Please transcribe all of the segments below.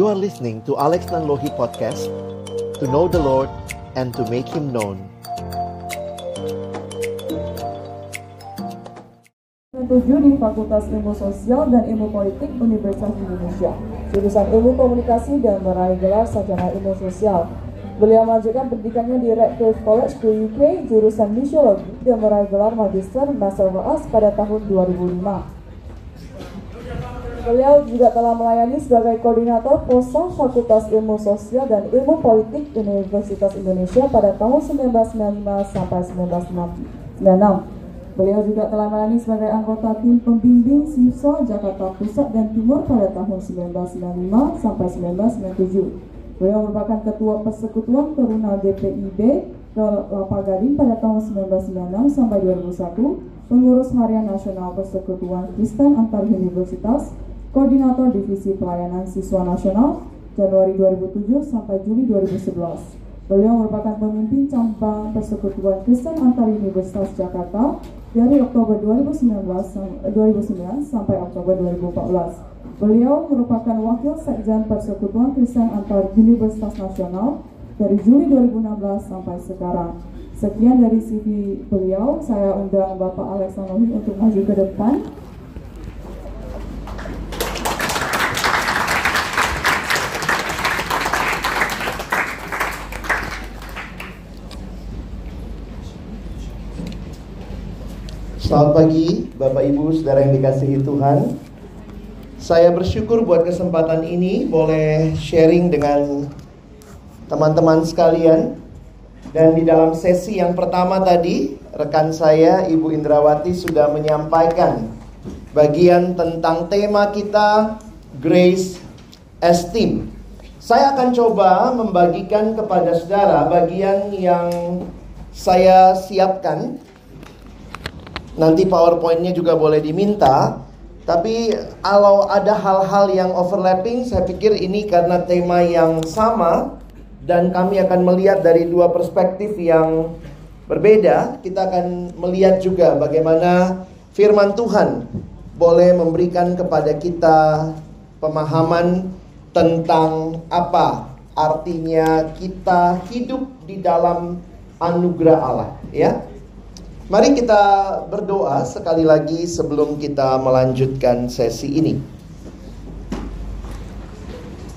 You are listening to Alex Nanlohi Podcast To know the Lord and to make Him known. Di Fakultas Ilmu Sosial dan Ilmu Politik Universitas Indonesia. Jurusan Ilmu Komunikasi dan meraih gelar Sarjana Ilmu Sosial. Beliau melanjutkan pendidikannya di Radcliffe College di UK jurusan Misiologi dan meraih gelar Magister Master of Arts pada tahun 2005 Beliau juga telah melayani sebagai koordinator POSA Fakultas Ilmu Sosial dan Ilmu Politik Universitas Indonesia pada tahun 1995 sampai 1996. Beliau juga telah melayani sebagai anggota tim pembimbing siswa Jakarta Pusat dan Timur pada tahun 1995 sampai 1997. Beliau merupakan ketua persekutuan Teruna DPIB Kelapa Gading pada tahun 1996 sampai 2001, pengurus harian nasional Persekutuan Kristen Antar Universitas Koordinator Divisi Pelayanan Siswa Nasional Januari 2007 sampai Juli 2011. Beliau merupakan pemimpin cabang Persekutuan Kristen Antar Universitas Jakarta dari Oktober 2019, 2009 sampai Oktober 2014. Beliau merupakan wakil sekjen Persekutuan Kristen Antar Universitas Nasional dari Juli 2016 sampai sekarang. Sekian dari CV beliau, saya undang Bapak Alex untuk maju ke depan. Selamat pagi Bapak Ibu Saudara yang dikasihi Tuhan. Saya bersyukur buat kesempatan ini Boleh sharing dengan teman-teman sekalian. Dan di dalam sesi yang pertama tadi Rekan saya Ibu Indrawati sudah menyampaikan Bagian tentang tema kita Grace Esteem Saya akan coba membagikan kepada saudara Bagian yang saya siapkan Nanti PowerPoint-nya juga boleh diminta. Tapi kalau ada hal-hal yang overlapping, saya pikir ini karena tema yang sama dan kami akan melihat dari dua perspektif yang berbeda. Kita akan melihat juga bagaimana firman Tuhan boleh memberikan kepada kita pemahaman tentang apa artinya kita hidup di dalam anugerah Allah, ya. Mari kita berdoa sekali lagi sebelum kita melanjutkan sesi ini.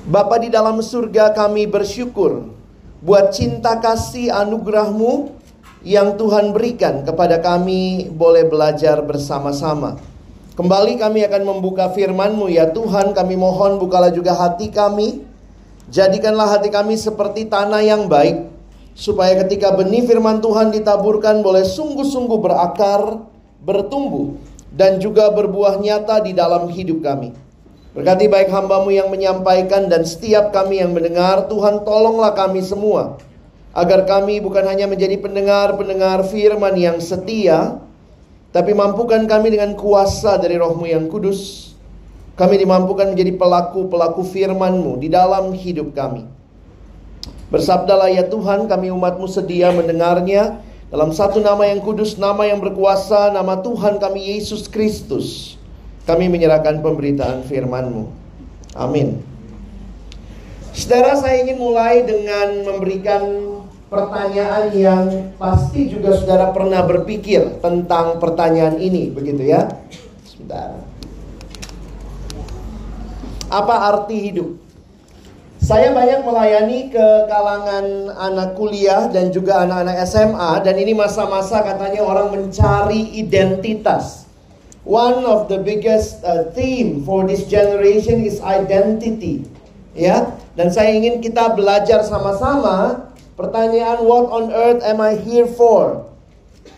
Bapa di dalam surga kami bersyukur buat cinta kasih anugerahmu yang Tuhan berikan kepada kami boleh belajar bersama-sama. Kembali kami akan membuka firman-Mu ya Tuhan kami mohon bukalah juga hati kami. Jadikanlah hati kami seperti tanah yang baik supaya ketika benih firman Tuhan ditaburkan boleh sungguh-sungguh berakar, bertumbuh, dan juga berbuah nyata di dalam hidup kami. Berkati baik hambamu yang menyampaikan dan setiap kami yang mendengar, Tuhan tolonglah kami semua. Agar kami bukan hanya menjadi pendengar-pendengar firman yang setia, tapi mampukan kami dengan kuasa dari rohmu yang kudus. Kami dimampukan menjadi pelaku-pelaku firmanmu di dalam hidup kami. Bersabdalah ya Tuhan kami umatmu sedia mendengarnya dalam satu nama yang kudus, nama yang berkuasa, nama Tuhan kami Yesus Kristus. Kami menyerahkan pemberitaan firman-Mu. Amin. Saudara saya ingin mulai dengan memberikan pertanyaan yang pasti juga saudara pernah berpikir tentang pertanyaan ini, begitu ya? Sebentar. Apa arti hidup? Saya banyak melayani ke kalangan anak kuliah dan juga anak-anak SMA dan ini masa-masa katanya orang mencari identitas. One of the biggest uh, theme for this generation is identity. Ya, dan saya ingin kita belajar sama-sama pertanyaan what on earth am I here for?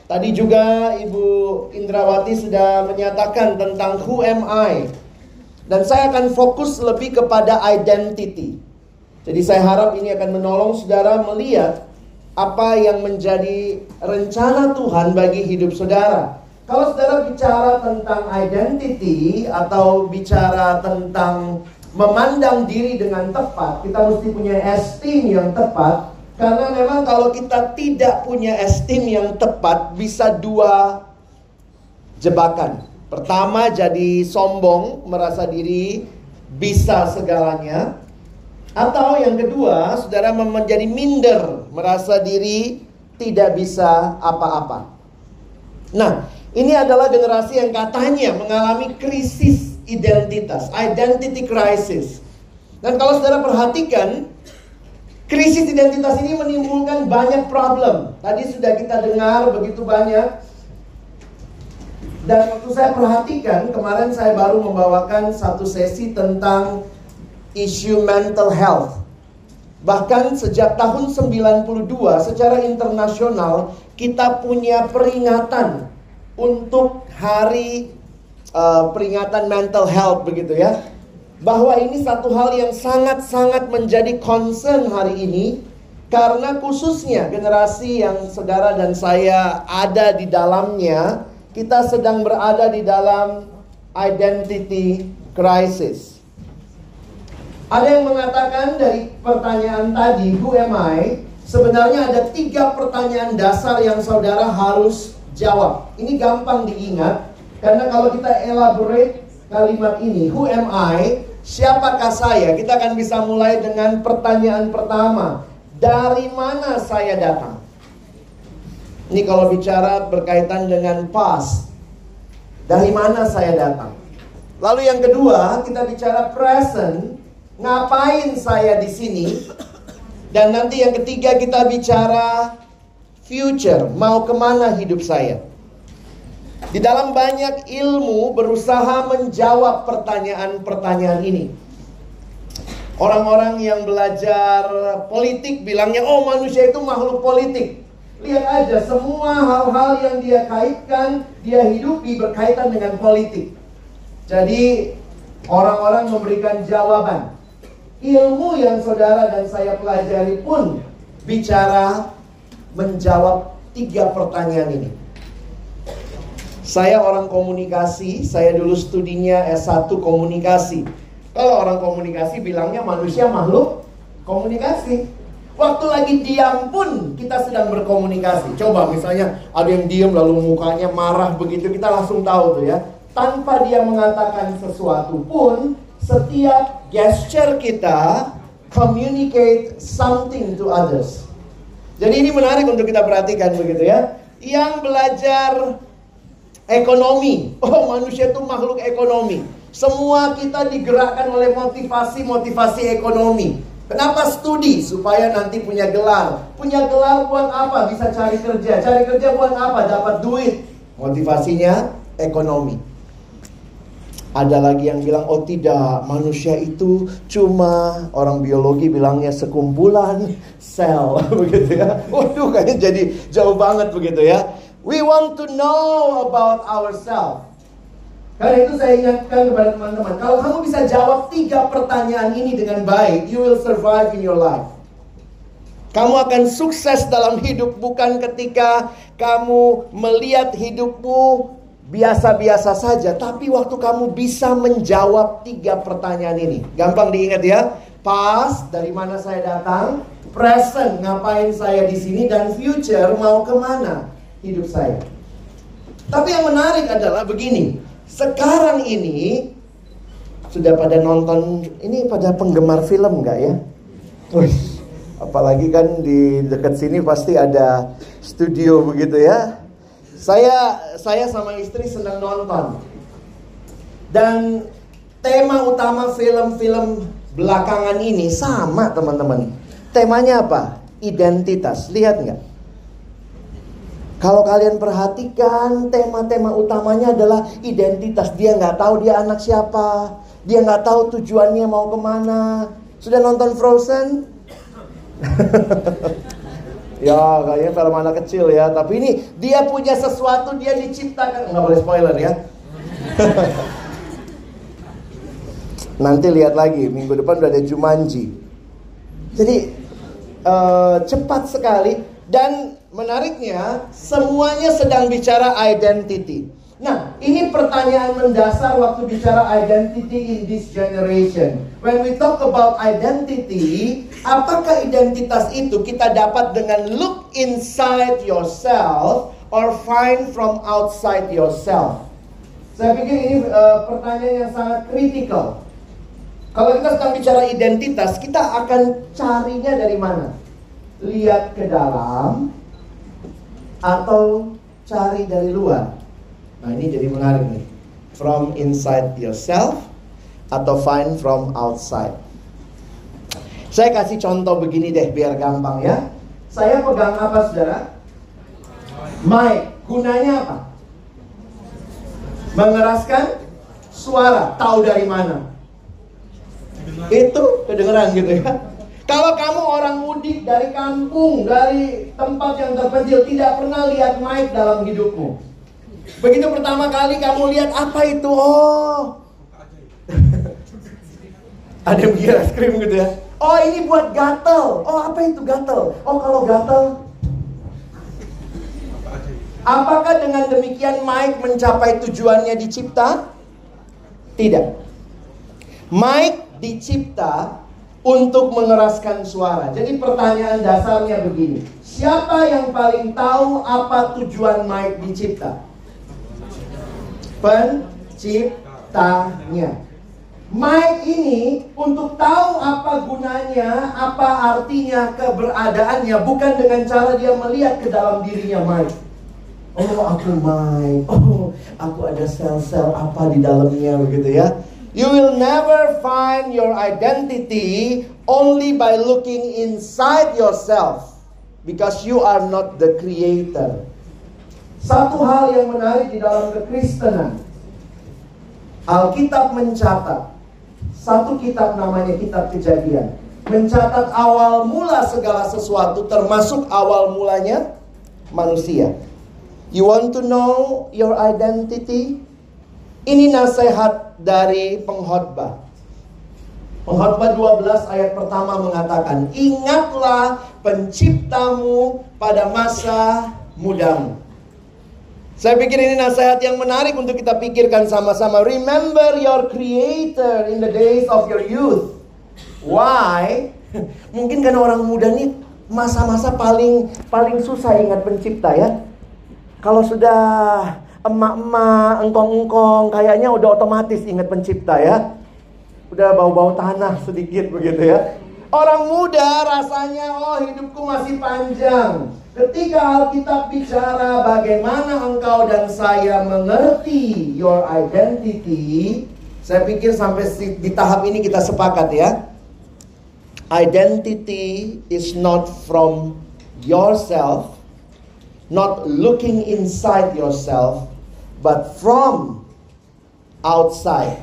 Tadi juga Ibu Indrawati sudah menyatakan tentang who am I? Dan saya akan fokus lebih kepada identity. Jadi saya harap ini akan menolong saudara melihat apa yang menjadi rencana Tuhan bagi hidup saudara. Kalau saudara bicara tentang identity atau bicara tentang memandang diri dengan tepat, kita mesti punya esteem yang tepat. Karena memang kalau kita tidak punya esteem yang tepat, bisa dua jebakan. Pertama jadi sombong, merasa diri bisa segalanya. Atau yang kedua, saudara menjadi minder, merasa diri tidak bisa apa-apa. Nah, ini adalah generasi yang katanya mengalami krisis identitas, identity crisis. Dan kalau saudara perhatikan, krisis identitas ini menimbulkan banyak problem. Tadi sudah kita dengar begitu banyak. Dan waktu saya perhatikan, kemarin saya baru membawakan satu sesi tentang isu mental health. Bahkan sejak tahun 92 secara internasional kita punya peringatan untuk hari uh, peringatan mental health begitu ya. Bahwa ini satu hal yang sangat-sangat menjadi concern hari ini karena khususnya generasi yang saudara dan saya ada di dalamnya, kita sedang berada di dalam identity crisis. Ada yang mengatakan dari pertanyaan tadi, who am I? Sebenarnya ada tiga pertanyaan dasar yang saudara harus jawab. Ini gampang diingat, karena kalau kita elaborate kalimat ini, who am I? Siapakah saya? Kita akan bisa mulai dengan pertanyaan pertama. Dari mana saya datang? Ini kalau bicara berkaitan dengan past. Dari mana saya datang? Lalu yang kedua, kita bicara present ngapain saya di sini? Dan nanti yang ketiga kita bicara future, mau ke mana hidup saya? Di dalam banyak ilmu berusaha menjawab pertanyaan-pertanyaan ini. Orang-orang yang belajar politik bilangnya, oh manusia itu makhluk politik. Lihat aja, semua hal-hal yang dia kaitkan, dia hidupi berkaitan dengan politik. Jadi, orang-orang memberikan jawaban ilmu yang saudara dan saya pelajari pun bicara menjawab tiga pertanyaan ini. Saya orang komunikasi, saya dulu studinya S1 komunikasi. Kalau orang komunikasi bilangnya manusia makhluk komunikasi. Waktu lagi diam pun kita sedang berkomunikasi. Coba misalnya ada yang diam lalu mukanya marah begitu kita langsung tahu tuh ya. Tanpa dia mengatakan sesuatu pun setiap gesture kita communicate something to others. Jadi ini menarik untuk kita perhatikan begitu ya. Yang belajar ekonomi, oh manusia itu makhluk ekonomi. Semua kita digerakkan oleh motivasi-motivasi ekonomi. Kenapa studi? Supaya nanti punya gelar. Punya gelar buat apa? Bisa cari kerja. Cari kerja buat apa? Dapat duit. Motivasinya ekonomi. Ada lagi yang bilang, oh tidak, manusia itu cuma orang biologi bilangnya sekumpulan sel, begitu ya. Waduh, kayaknya jadi jauh banget begitu ya. We want to know about ourselves. Karena itu saya ingatkan kepada teman-teman, kalau kamu bisa jawab tiga pertanyaan ini dengan baik, you will survive in your life. Kamu akan sukses dalam hidup bukan ketika kamu melihat hidupmu biasa-biasa saja, tapi waktu kamu bisa menjawab tiga pertanyaan ini, gampang diingat ya. Past, dari mana saya datang, present, ngapain saya di sini, dan future, mau ke mana hidup saya. Tapi yang menarik adalah begini, sekarang ini sudah pada nonton, ini pada penggemar film nggak ya? Wih, apalagi kan di dekat sini pasti ada studio begitu ya saya saya sama istri senang nonton. Dan tema utama film-film belakangan ini sama teman-teman. Temanya apa? Identitas. Lihat nggak? Kalau kalian perhatikan tema-tema utamanya adalah identitas. Dia nggak tahu dia anak siapa. Dia nggak tahu tujuannya mau ke mana. Sudah nonton Frozen? Ya kayaknya film anak kecil ya. Tapi ini dia punya sesuatu Dia diciptakan. Nggak boleh spoiler ya. Nanti lihat lagi Minggu depan udah ada Jumanji. Jadi uh, Cepat sekali. Dan menariknya Semuanya sedang bicara identity Nah, ini pertanyaan mendasar waktu bicara identity in this generation. When we talk about identity, apakah identitas itu kita dapat dengan look inside yourself or find from outside yourself? Saya pikir ini uh, pertanyaan yang sangat kritikal. Kalau kita sedang bicara identitas, kita akan carinya dari mana? Lihat ke dalam atau cari dari luar. Nah, ini jadi menarik nih. From inside yourself atau find from outside. Saya kasih contoh begini deh biar gampang ya. Saya pegang apa saudara? Mic. Gunanya apa? Mengeraskan suara. Tahu dari mana? Itu kedengeran gitu ya. Kalau kamu orang mudik dari kampung, dari tempat yang terpencil, tidak pernah lihat mic dalam hidupmu. Begitu pertama kali kamu lihat apa itu? Oh, ada yang bikin krim gitu ya. Oh ini buat gatel. Oh apa itu gatel? Oh kalau gatel. Apakah dengan demikian Mike mencapai tujuannya dicipta? Tidak. Mike dicipta untuk mengeraskan suara. Jadi pertanyaan dasarnya begini. Siapa yang paling tahu apa tujuan Mike dicipta? Penciptanya. Mike ini untuk tahu apa gunanya, apa artinya keberadaannya bukan dengan cara dia melihat ke dalam dirinya Mike. Oh aku Mike, oh aku ada sel-sel apa di dalamnya begitu ya. You will never find your identity only by looking inside yourself because you are not the creator. Satu hal yang menarik di dalam kekristenan, Alkitab mencatat satu kitab namanya kitab kejadian. Mencatat awal mula segala sesuatu termasuk awal mulanya manusia. You want to know your identity? Ini nasihat dari pengkhotbah. Pengkhotbah 12 ayat pertama mengatakan, "Ingatlah penciptamu pada masa mudamu." Saya pikir ini nasihat yang menarik untuk kita pikirkan sama-sama. Remember your creator in the days of your youth. Why? Mungkin karena orang muda nih masa-masa paling paling susah ingat pencipta ya. Kalau sudah emak-emak, engkong-engkong, kayaknya udah otomatis ingat pencipta ya. Udah bau-bau tanah sedikit begitu ya. Orang muda rasanya, oh hidupku masih panjang. Ketika Alkitab bicara bagaimana engkau dan saya mengerti your identity, saya pikir sampai di tahap ini kita sepakat ya. Identity is not from yourself, not looking inside yourself, but from outside.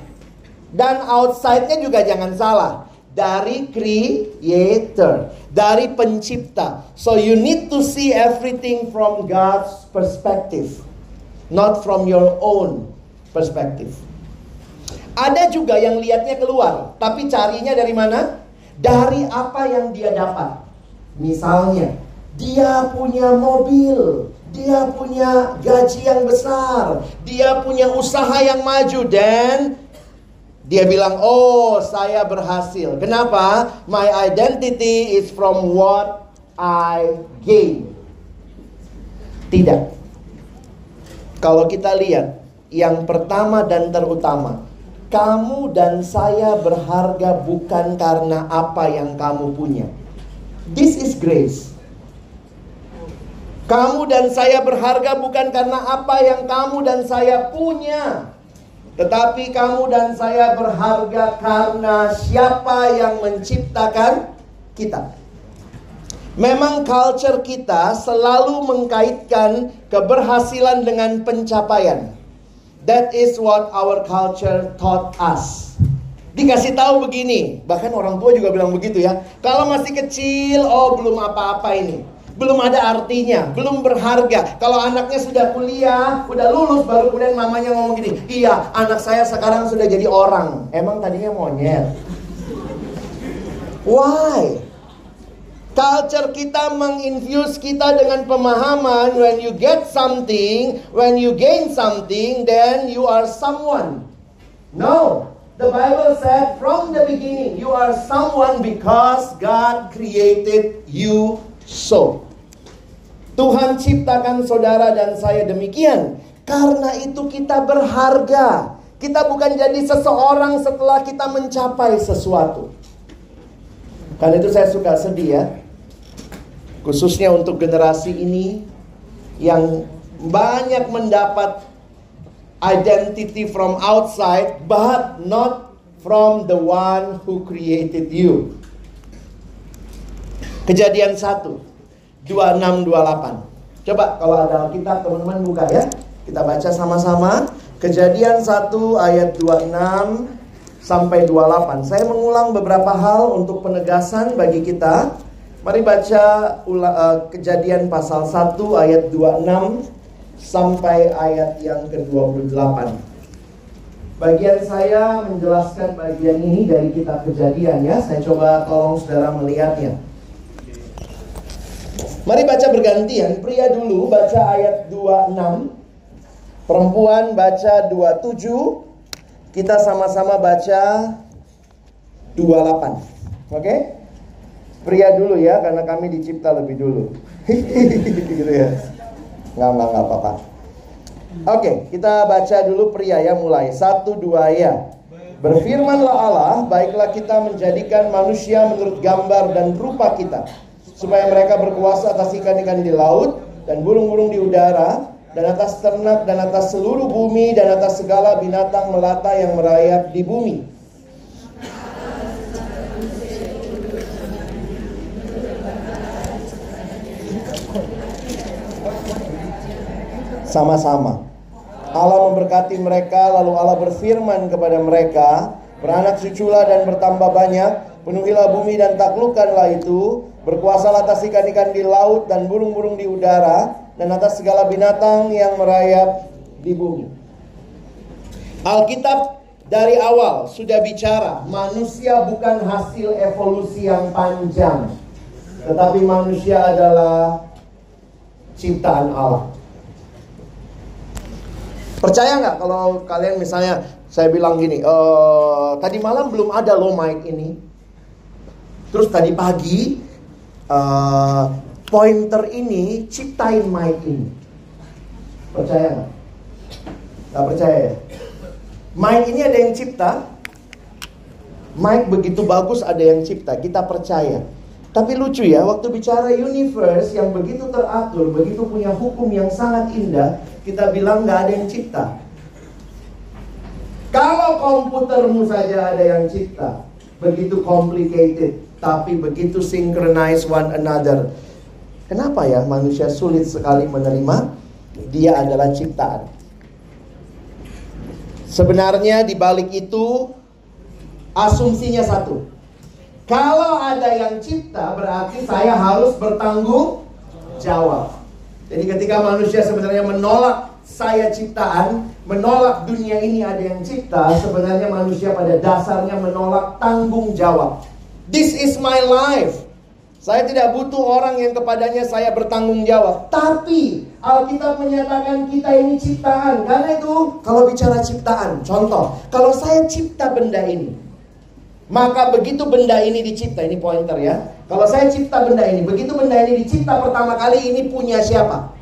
Dan outside-nya juga jangan salah dari creator, dari pencipta. So you need to see everything from God's perspective, not from your own perspective. Ada juga yang lihatnya keluar, tapi carinya dari mana? Dari apa yang dia dapat. Misalnya, dia punya mobil, dia punya gaji yang besar, dia punya usaha yang maju dan dia bilang, "Oh, saya berhasil." Kenapa? My identity is from what I gain. Tidak. Kalau kita lihat yang pertama dan terutama, kamu dan saya berharga bukan karena apa yang kamu punya. This is grace. Kamu dan saya berharga bukan karena apa yang kamu dan saya punya. Tetapi kamu dan saya berharga karena siapa yang menciptakan kita. Memang culture kita selalu mengkaitkan keberhasilan dengan pencapaian. That is what our culture taught us. Dikasih tahu begini, bahkan orang tua juga bilang begitu ya. Kalau masih kecil, oh belum apa-apa ini belum ada artinya, belum berharga. Kalau anaknya sudah kuliah, udah lulus, baru kemudian mamanya ngomong gini, iya anak saya sekarang sudah jadi orang. Emang tadinya monyet. Why? Culture kita menginfuse kita dengan pemahaman when you get something, when you gain something, then you are someone. No, the Bible said from the beginning, you are someone because God created you so. Tuhan ciptakan saudara dan saya demikian. Karena itu kita berharga. Kita bukan jadi seseorang setelah kita mencapai sesuatu. Karena itu saya suka sedih ya. Khususnya untuk generasi ini yang banyak mendapat identity from outside but not from the one who created you. Kejadian 1 2628. Coba kalau ada Alkitab teman-teman buka ya. Kita baca sama-sama. Kejadian 1 ayat 26 sampai 28. Saya mengulang beberapa hal untuk penegasan bagi kita. Mari baca uh, kejadian pasal 1 ayat 26 sampai ayat yang ke-28. Bagian saya menjelaskan bagian ini dari kitab kejadian ya. Saya coba tolong saudara melihatnya. Mari baca bergantian. Pria dulu baca ayat 26. Perempuan baca 27. Kita sama-sama baca 28. Oke? Okay? Pria dulu ya karena kami dicipta lebih dulu. gitu ya. Nggak, nggak, nggak apa-apa. Oke, okay, kita baca dulu pria ya mulai. Satu, dua ya. Berfirmanlah Allah, baiklah kita menjadikan manusia menurut gambar dan rupa kita supaya mereka berkuasa atas ikan-ikan di laut dan burung-burung di udara dan atas ternak dan atas seluruh bumi dan atas segala binatang melata yang merayap di bumi. Sama-sama. Allah memberkati mereka, lalu Allah berfirman kepada mereka, beranak cuculah dan bertambah banyak, penuhilah bumi dan taklukkanlah itu, Berkuasalah atas ikan-ikan di laut dan burung-burung di udara dan atas segala binatang yang merayap di bumi. Alkitab dari awal sudah bicara manusia bukan hasil evolusi yang panjang, tetapi manusia adalah ciptaan Allah. Percaya nggak kalau kalian misalnya saya bilang gini, e, tadi malam belum ada low mic ini, terus tadi pagi uh, pointer ini ciptain mic ini. Percaya nggak? Gak percaya ya? Mic ini ada yang cipta. Mic begitu bagus ada yang cipta. Kita percaya. Tapi lucu ya, waktu bicara universe yang begitu teratur, begitu punya hukum yang sangat indah, kita bilang nggak ada yang cipta. Kalau komputermu saja ada yang cipta, begitu complicated, tapi begitu synchronize one another. Kenapa ya manusia sulit sekali menerima dia adalah ciptaan? Sebenarnya di balik itu asumsinya satu. Kalau ada yang cipta berarti saya harus bertanggung jawab. Jadi ketika manusia sebenarnya menolak saya ciptaan, menolak dunia ini ada yang cipta, sebenarnya manusia pada dasarnya menolak tanggung jawab. This is my life. Saya tidak butuh orang yang kepadanya saya bertanggung jawab. Tapi Alkitab menyatakan kita ini ciptaan. Karena itu kalau bicara ciptaan, contoh, kalau saya cipta benda ini, maka begitu benda ini dicipta, ini pointer ya. Kalau saya cipta benda ini, begitu benda ini dicipta pertama kali ini punya siapa?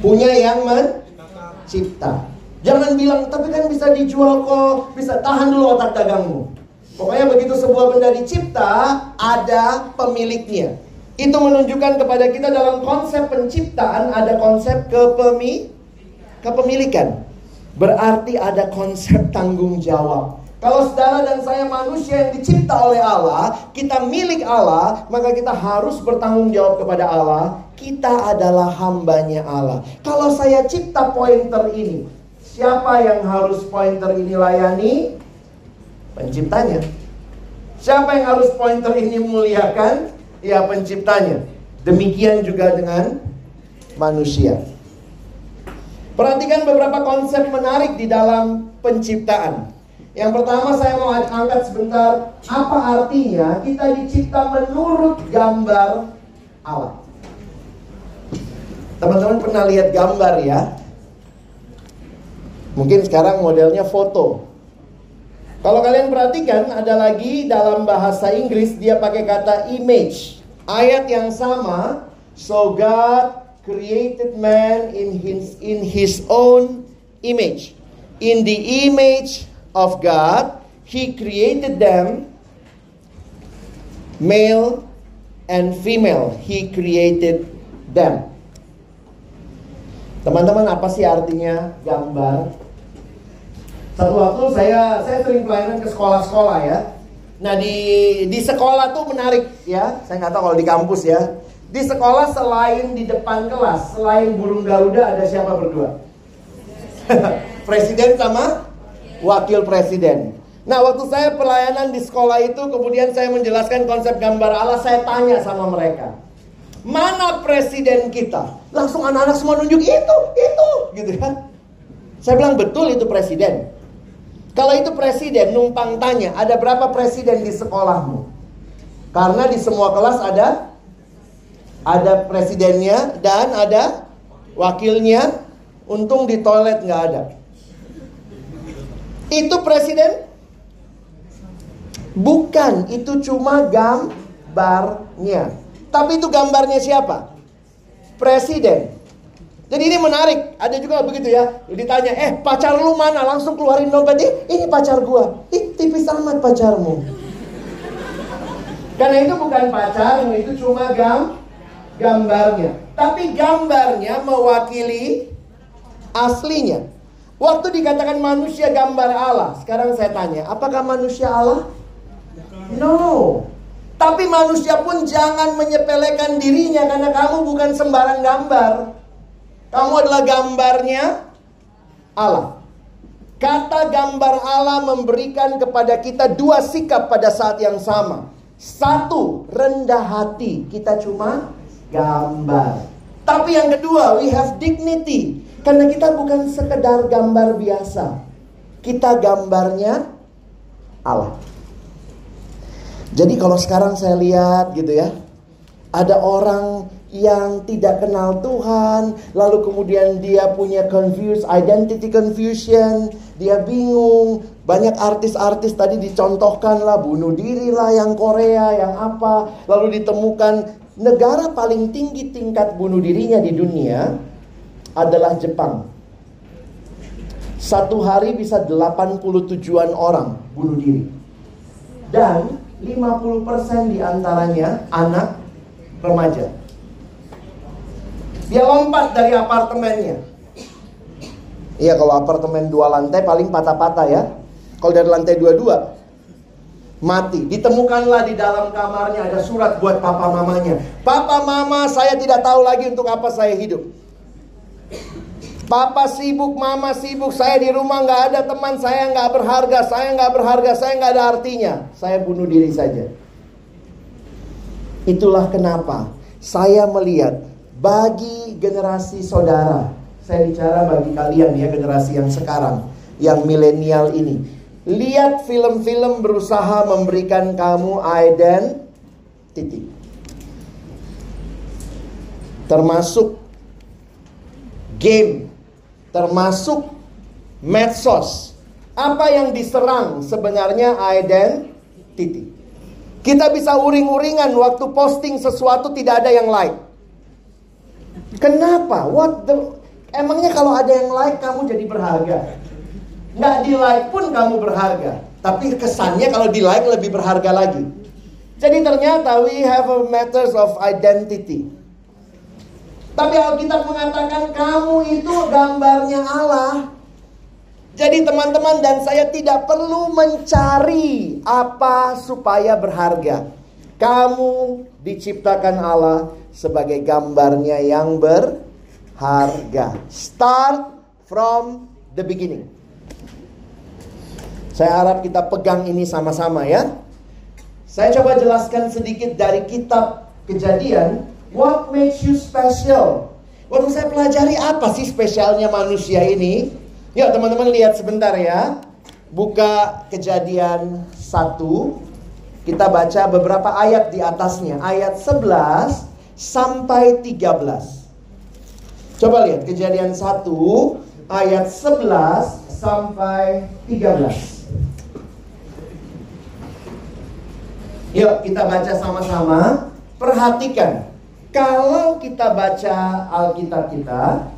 Punya yang mencipta. Jangan bilang, tapi kan bisa dijual kok, bisa tahan dulu otak dagangmu. Pokoknya begitu sebuah benda dicipta, ada pemiliknya. Itu menunjukkan kepada kita dalam konsep penciptaan ada konsep kepemi kepemilikan. Berarti ada konsep tanggung jawab. Kalau saudara dan saya manusia yang dicipta oleh Allah, kita milik Allah, maka kita harus bertanggung jawab kepada Allah. Kita adalah hambanya Allah. Kalau saya cipta pointer ini, siapa yang harus pointer ini layani? Penciptanya. Siapa yang harus pointer ini muliakan? Ya penciptanya. Demikian juga dengan manusia. Perhatikan beberapa konsep menarik di dalam penciptaan. Yang pertama saya mau angkat sebentar, apa artinya kita dicipta menurut gambar Allah. Teman-teman pernah lihat gambar ya? Mungkin sekarang modelnya foto. Kalau kalian perhatikan ada lagi dalam bahasa Inggris dia pakai kata image. Ayat yang sama, so God created man in his in his own image. In the image of God, He created them male and female. He created them. Teman-teman, apa sih artinya gambar? Satu waktu saya saya sering pelayanan ke sekolah-sekolah ya. Nah di di sekolah tuh menarik ya. Saya nggak tahu kalau di kampus ya. Di sekolah selain di depan kelas, selain burung garuda ada siapa berdua? presiden sama wakil presiden. Nah, waktu saya pelayanan di sekolah itu, kemudian saya menjelaskan konsep gambar Allah, saya tanya sama mereka. Mana presiden kita? Langsung anak-anak semua nunjuk itu, itu, gitu kan. Saya bilang betul itu presiden. Kalau itu presiden numpang tanya, ada berapa presiden di sekolahmu? Karena di semua kelas ada ada presidennya dan ada wakilnya. Untung di toilet nggak ada. Itu presiden? Bukan, itu cuma gambarnya. Tapi itu gambarnya siapa? Presiden. Jadi ini menarik. Ada juga begitu ya. Ditanya, eh pacar lu mana? Langsung keluarin dompet. Eh, ini pacar gua. Ih, tipis amat pacarmu. Karena itu bukan pacarmu, itu cuma gam gambarnya. Tapi gambarnya mewakili aslinya. Waktu dikatakan manusia gambar Allah, sekarang saya tanya, apakah manusia Allah? No. Tapi manusia pun jangan menyepelekan dirinya karena kamu bukan sembarang gambar. Kamu adalah gambarnya Allah. Kata gambar Allah memberikan kepada kita dua sikap pada saat yang sama. Satu, rendah hati. Kita cuma gambar. Tapi yang kedua, we have dignity. Karena kita bukan sekedar gambar biasa. Kita gambarnya Allah. Jadi kalau sekarang saya lihat gitu ya. Ada orang yang tidak kenal Tuhan, lalu kemudian dia punya confused identity confusion, dia bingung. Banyak artis-artis tadi dicontohkan lah, bunuh diri lah yang Korea, yang apa, lalu ditemukan negara paling tinggi tingkat bunuh dirinya di dunia adalah Jepang. Satu hari bisa 80 tujuan orang bunuh diri. Dan 50% di antaranya anak remaja. Dia lompat dari apartemennya. Iya kalau apartemen dua lantai paling patah-patah ya. Kalau dari lantai dua-dua mati. Ditemukanlah di dalam kamarnya ada surat buat papa mamanya. Papa mama saya tidak tahu lagi untuk apa saya hidup. Papa sibuk, mama sibuk, saya di rumah nggak ada teman, saya nggak berharga, saya nggak berharga, saya nggak ada artinya. Saya bunuh diri saja. Itulah kenapa saya melihat bagi generasi saudara, saya bicara bagi kalian ya generasi yang sekarang, yang milenial ini. Lihat film-film berusaha memberikan kamu identity. Termasuk game termasuk medsos. Apa yang diserang sebenarnya identity. Kita bisa uring-uringan waktu posting sesuatu tidak ada yang like. Kenapa? What the Emangnya kalau ada yang like kamu jadi berharga? Nggak di like pun kamu berharga. Tapi kesannya kalau di like lebih berharga lagi. Jadi ternyata we have a matters of identity. Tapi Alkitab mengatakan kamu itu gambarnya Allah. Jadi teman-teman dan saya tidak perlu mencari apa supaya berharga. Kamu diciptakan Allah sebagai gambarnya yang berharga. Start from the beginning. Saya harap kita pegang ini sama-sama ya. Saya coba jelaskan sedikit dari kitab kejadian What makes you special? Waktu saya pelajari apa sih spesialnya manusia ini? Yuk teman-teman lihat sebentar ya. Buka kejadian 1. Kita baca beberapa ayat di atasnya. Ayat 11 sampai 13. Coba lihat kejadian 1 ayat 11 sampai 13. Yuk kita baca sama-sama. Perhatikan kalau kita baca Alkitab kita,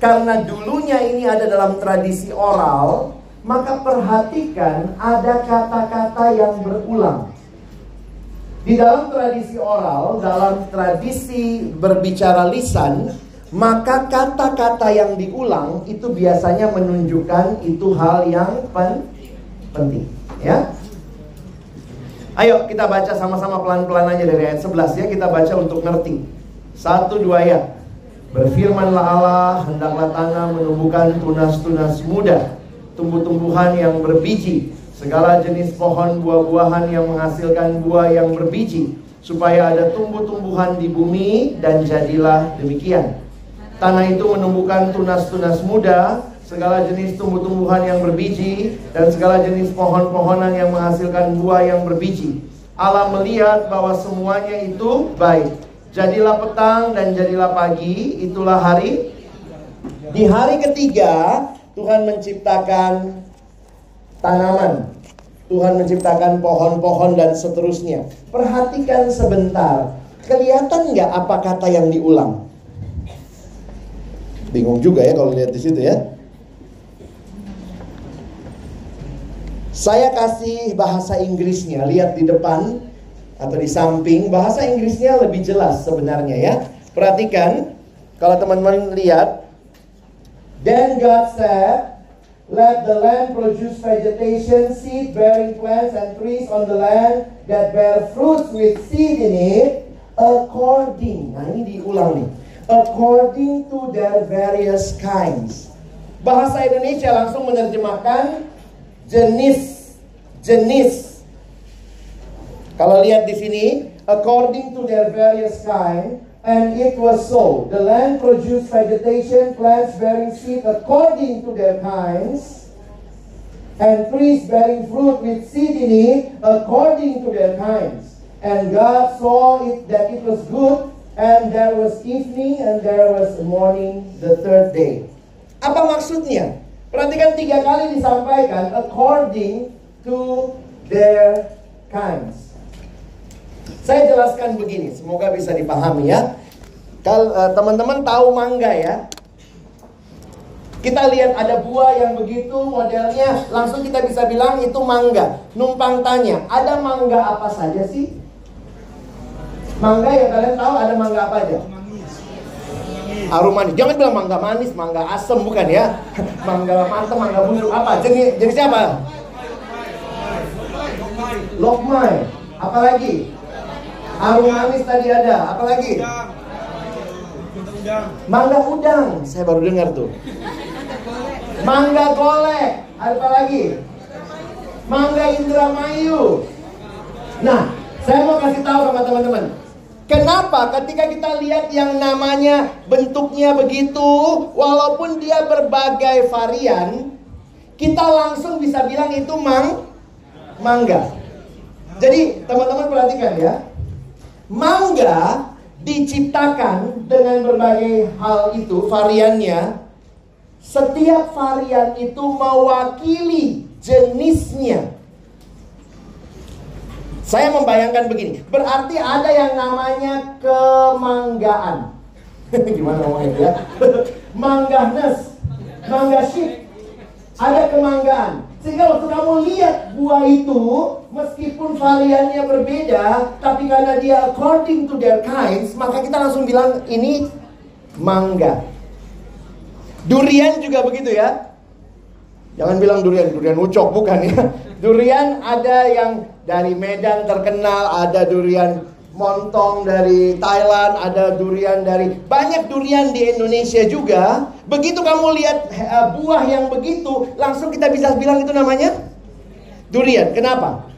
Karena dulunya ini ada dalam tradisi oral, maka perhatikan ada kata-kata yang berulang. Di dalam tradisi oral, dalam tradisi berbicara lisan, maka kata-kata yang diulang itu biasanya menunjukkan itu hal yang pen penting, ya. Ayo kita baca sama-sama pelan-pelan aja dari ayat 11 ya, kita baca untuk ngerti. Satu dua ayat. Berfirmanlah Allah, hendaklah tanah menumbuhkan tunas-tunas muda, tumbuh-tumbuhan yang berbiji, segala jenis pohon buah-buahan yang menghasilkan buah yang berbiji, supaya ada tumbuh-tumbuhan di bumi dan jadilah demikian. Tanah itu menumbuhkan tunas-tunas muda, segala jenis tumbuh-tumbuhan yang berbiji, dan segala jenis pohon-pohonan yang menghasilkan buah yang berbiji. Allah melihat bahwa semuanya itu baik. Jadilah petang dan jadilah pagi, itulah hari. Di hari ketiga, Tuhan menciptakan tanaman. Tuhan menciptakan pohon-pohon dan seterusnya. Perhatikan sebentar. Kelihatan nggak apa kata yang diulang? Bingung juga ya kalau lihat di situ ya. Saya kasih bahasa Inggrisnya. Lihat di depan atau di samping bahasa Inggrisnya lebih jelas sebenarnya ya. Perhatikan kalau teman-teman lihat Then God said, Let the land produce vegetation, seed bearing plants and trees on the land that bear fruits with seed in it, according. Nah, ini diulang nih. According to their various kinds. Bahasa Indonesia langsung menerjemahkan jenis jenis kalau lihat di sini, according to their various kind, and it was so. The land produced vegetation, plants bearing seed according to their kinds, and trees bearing fruit with seed in it according to their kinds. And God saw it that it was good, and there was evening and there was morning the third day. Apa maksudnya? Perhatikan tiga kali disampaikan according to their kinds. Saya jelaskan begini, semoga bisa dipahami ya. Kalau uh, teman-teman tahu mangga ya, kita lihat ada buah yang begitu modelnya, langsung kita bisa bilang itu mangga. Numpang tanya, ada mangga apa saja sih? Mangga yang kalian tahu ada mangga apa aja? Arum manis. Jangan bilang mangga manis, mangga asem bukan ya. mangga mantap, mangga busuk apa? Jenis jenisnya apa? Lokmai. Apa lagi? Harum manis tadi ada. Apa lagi? Mangga udang. Saya baru dengar tuh. Mangga golek. Apa lagi? Mangga Indramayu. Nah, saya mau kasih tahu sama teman-teman. Kenapa ketika kita lihat yang namanya bentuknya begitu, walaupun dia berbagai varian, kita langsung bisa bilang itu mang mangga. Jadi teman-teman perhatikan ya, Mangga diciptakan dengan berbagai hal itu variannya. Setiap varian itu mewakili jenisnya. Saya membayangkan begini, berarti ada yang namanya kemanggaan. Gimana ngomongnya ya? Mangganes, mangga sheep. Ada kemanggaan. Sehingga waktu kamu lihat buah itu, meskipun variannya berbeda, tapi karena dia according to their kinds, maka kita langsung bilang ini mangga. Durian juga begitu ya. Jangan bilang durian, durian ucok bukan ya. Durian ada yang dari Medan terkenal, ada durian montong dari Thailand, ada durian dari banyak durian di Indonesia juga. Begitu kamu lihat uh, buah yang begitu, langsung kita bisa bilang itu namanya durian. Kenapa?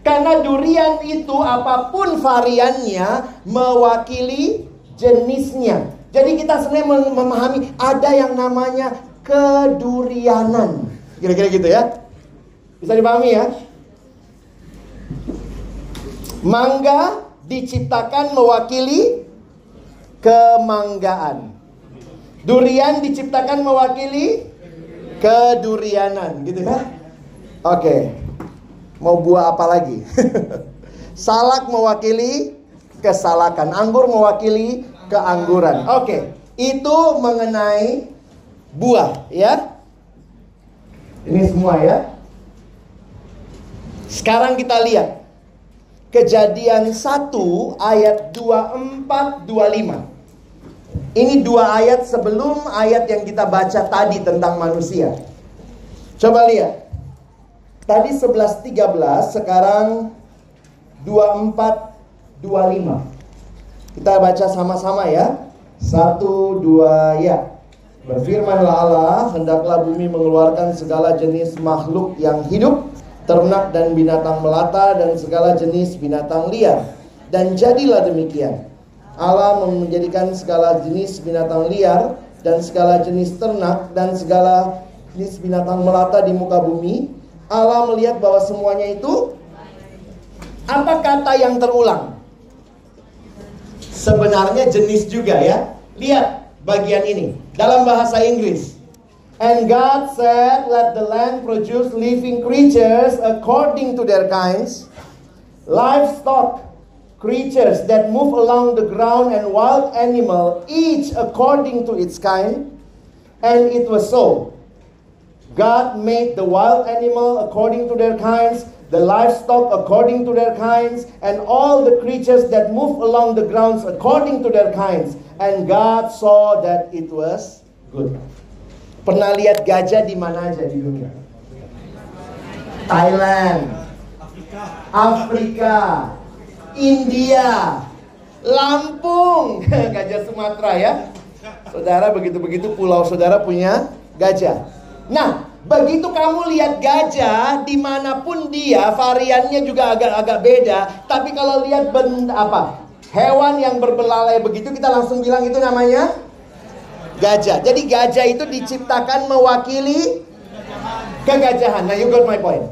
Karena durian itu apa pun variannya mewakili jenisnya. Jadi kita sebenarnya memahami ada yang namanya kedurianan. Kira-kira gitu ya. Bisa dipahami ya? Mangga diciptakan mewakili kemanggaan. Durian diciptakan mewakili kedurianan, gitu kan? Oke. Mau buah apa lagi? Salak mewakili kesalakan, anggur mewakili keangguran. Oke, itu mengenai buah, ya. Ini semua ya. Sekarang kita lihat Kejadian 1 ayat 24 25. Ini dua ayat sebelum ayat yang kita baca tadi tentang manusia. Coba lihat. Tadi 11 13, sekarang 24 25. Kita baca sama-sama ya. Satu, dua, ya. Berfirmanlah Allah, hendaklah bumi mengeluarkan segala jenis makhluk yang hidup ternak dan binatang melata dan segala jenis binatang liar. Dan jadilah demikian. Allah menjadikan segala jenis binatang liar dan segala jenis ternak dan segala jenis binatang melata di muka bumi. Allah melihat bahwa semuanya itu apa kata yang terulang? Sebenarnya jenis juga ya. Lihat bagian ini dalam bahasa Inggris. And God said, Let the land produce living creatures according to their kinds, livestock, creatures that move along the ground, and wild animal, each according to its kind. And it was so. God made the wild animal according to their kinds, the livestock according to their kinds, and all the creatures that move along the grounds according to their kinds. And God saw that it was good. Pernah lihat gajah di mana aja di dunia? Thailand, Afrika, India, Lampung, gajah Sumatera ya. Saudara begitu-begitu pulau saudara punya gajah. Nah, begitu kamu lihat gajah di mana pun dia variannya juga agak-agak beda. Tapi kalau lihat benda apa hewan yang berbelalai begitu kita langsung bilang itu namanya gajah. Jadi gajah itu diciptakan mewakili kegajahan. Nah, you got my point.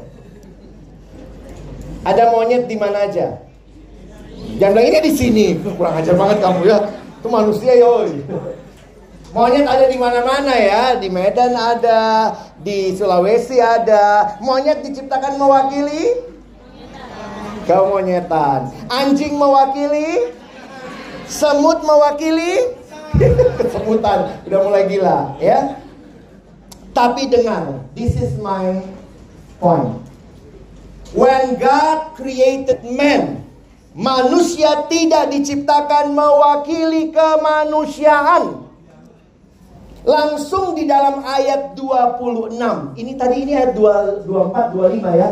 Ada monyet di mana aja? Jangan bilang ini di sini. Kurang ajar banget kamu ya. Itu manusia yoi. Monyet ada di mana-mana ya, di Medan ada, di Sulawesi ada. Monyet diciptakan mewakili kemonyetan. Anjing mewakili, semut mewakili Sebutan udah mulai gila ya. Tapi dengar, this is my point. When God created man, manusia tidak diciptakan mewakili kemanusiaan. Langsung di dalam ayat 26. Ini tadi ini ayat 24 25 ya.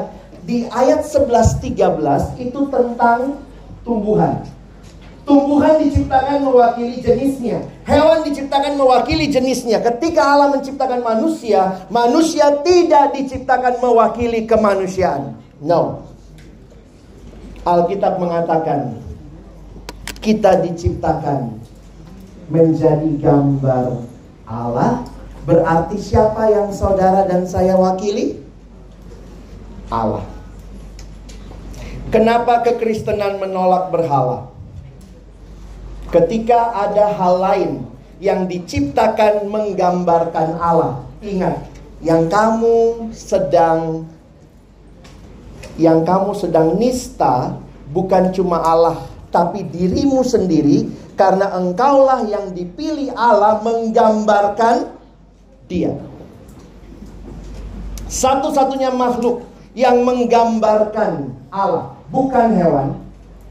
Di ayat 11 13 itu tentang tumbuhan. Tumbuhan diciptakan mewakili jenisnya. Hewan diciptakan mewakili jenisnya. Ketika Allah menciptakan manusia, manusia tidak diciptakan mewakili kemanusiaan. No. Alkitab mengatakan kita diciptakan menjadi gambar Allah. Berarti siapa yang saudara dan saya wakili? Allah. Kenapa kekristenan menolak berhala? Ketika ada hal lain yang diciptakan menggambarkan Allah, ingat yang kamu sedang yang kamu sedang nista bukan cuma Allah tapi dirimu sendiri karena engkaulah yang dipilih Allah menggambarkan dia. Satu-satunya makhluk yang menggambarkan Allah, bukan hewan,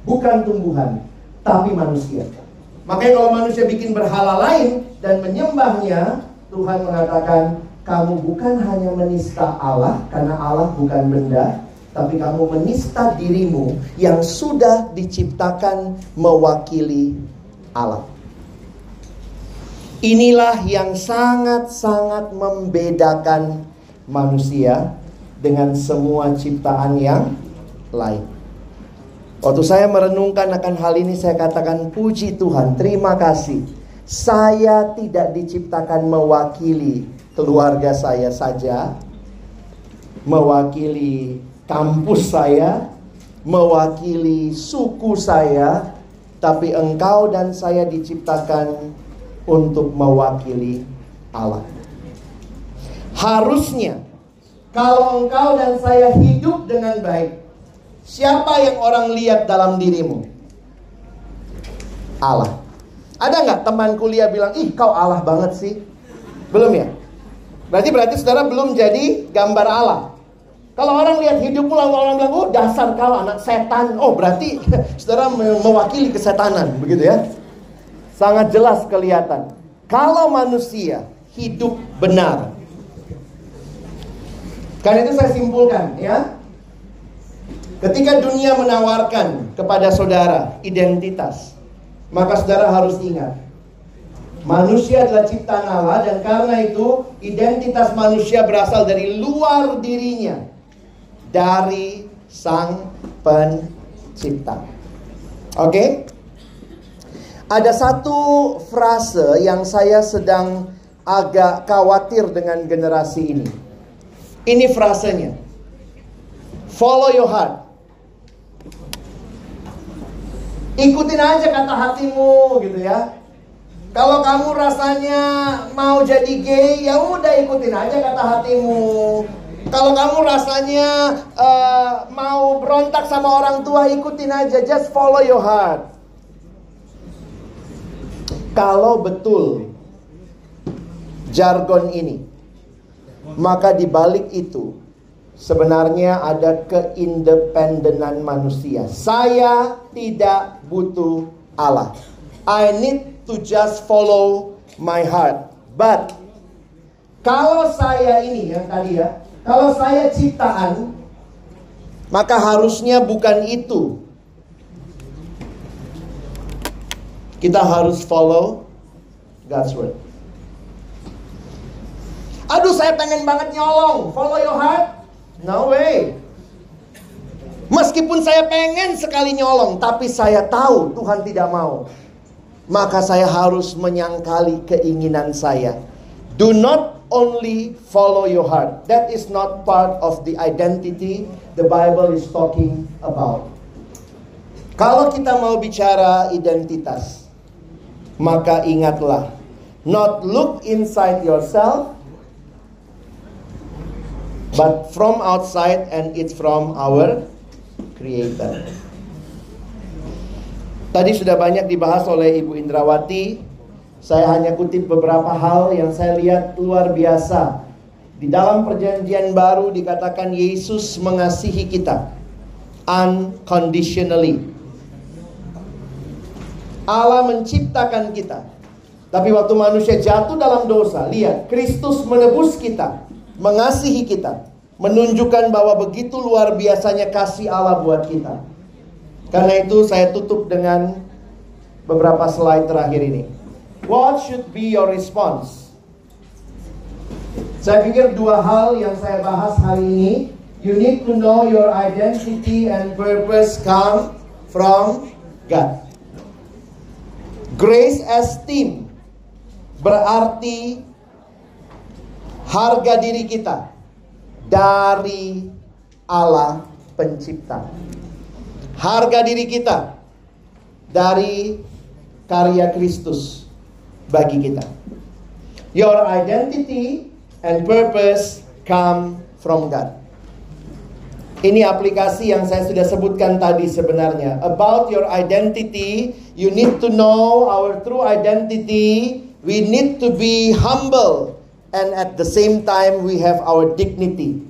bukan tumbuhan, tapi manusia. Makanya kalau manusia bikin berhala lain dan menyembahnya, Tuhan mengatakan, kamu bukan hanya menista Allah, karena Allah bukan benda, tapi kamu menista dirimu yang sudah diciptakan mewakili Allah. Inilah yang sangat-sangat membedakan manusia dengan semua ciptaan yang lain. Waktu saya merenungkan akan hal ini saya katakan puji Tuhan, terima kasih. Saya tidak diciptakan mewakili keluarga saya saja, mewakili kampus saya, mewakili suku saya, tapi engkau dan saya diciptakan untuk mewakili Allah. Harusnya kalau engkau dan saya hidup dengan baik, Siapa yang orang lihat dalam dirimu? Allah. Ada nggak teman kuliah bilang, ih kau Allah banget sih? Belum ya? Berarti berarti saudara belum jadi gambar Allah. Kalau orang lihat hidupmu lalu orang bilang, oh dasar kau anak setan. Oh berarti saudara mewakili kesetanan, begitu ya. Sangat jelas kelihatan. Kalau manusia hidup benar. Karena itu saya simpulkan ya. Ketika dunia menawarkan kepada saudara identitas, maka saudara harus ingat Manusia adalah ciptaan Allah dan karena itu identitas manusia berasal dari luar dirinya. Dari sang pencipta. Oke? Ada satu frase yang saya sedang agak khawatir dengan generasi ini. Ini frasenya. Follow your heart. Ikutin aja kata hatimu gitu ya. Kalau kamu rasanya mau jadi gay, ya udah ikutin aja kata hatimu. Kalau kamu rasanya uh, mau berontak sama orang tua, ikutin aja. Just follow your heart. Kalau betul jargon ini, maka di balik itu sebenarnya ada keindependenan manusia. Saya tidak butuh Allah. I need to just follow my heart. But kalau saya ini yang tadi ya, kalau saya ciptaan, maka harusnya bukan itu. Kita harus follow God's word. Aduh, saya pengen banget nyolong. Follow your heart? No way. Meskipun saya pengen sekali nyolong, tapi saya tahu Tuhan tidak mau maka saya harus menyangkali keinginan saya. Do not only follow your heart. That is not part of the identity the Bible is talking about. Kalau kita mau bicara identitas, maka ingatlah, not look inside yourself, but from outside and it's from our Creator. Tadi sudah banyak dibahas oleh Ibu Indrawati. Saya hanya kutip beberapa hal yang saya lihat luar biasa. Di dalam perjanjian baru dikatakan Yesus mengasihi kita unconditionally. Allah menciptakan kita. Tapi waktu manusia jatuh dalam dosa, lihat Kristus menebus kita, mengasihi kita, menunjukkan bahwa begitu luar biasanya kasih Allah buat kita. Karena itu saya tutup dengan beberapa slide terakhir ini. What should be your response? Saya pikir dua hal yang saya bahas hari ini. You need to know your identity and purpose come from God. Grace esteem berarti harga diri kita dari Allah pencipta harga diri kita dari karya Kristus bagi kita. Your identity and purpose come from God. Ini aplikasi yang saya sudah sebutkan tadi sebenarnya. About your identity, you need to know our true identity. We need to be humble and at the same time we have our dignity.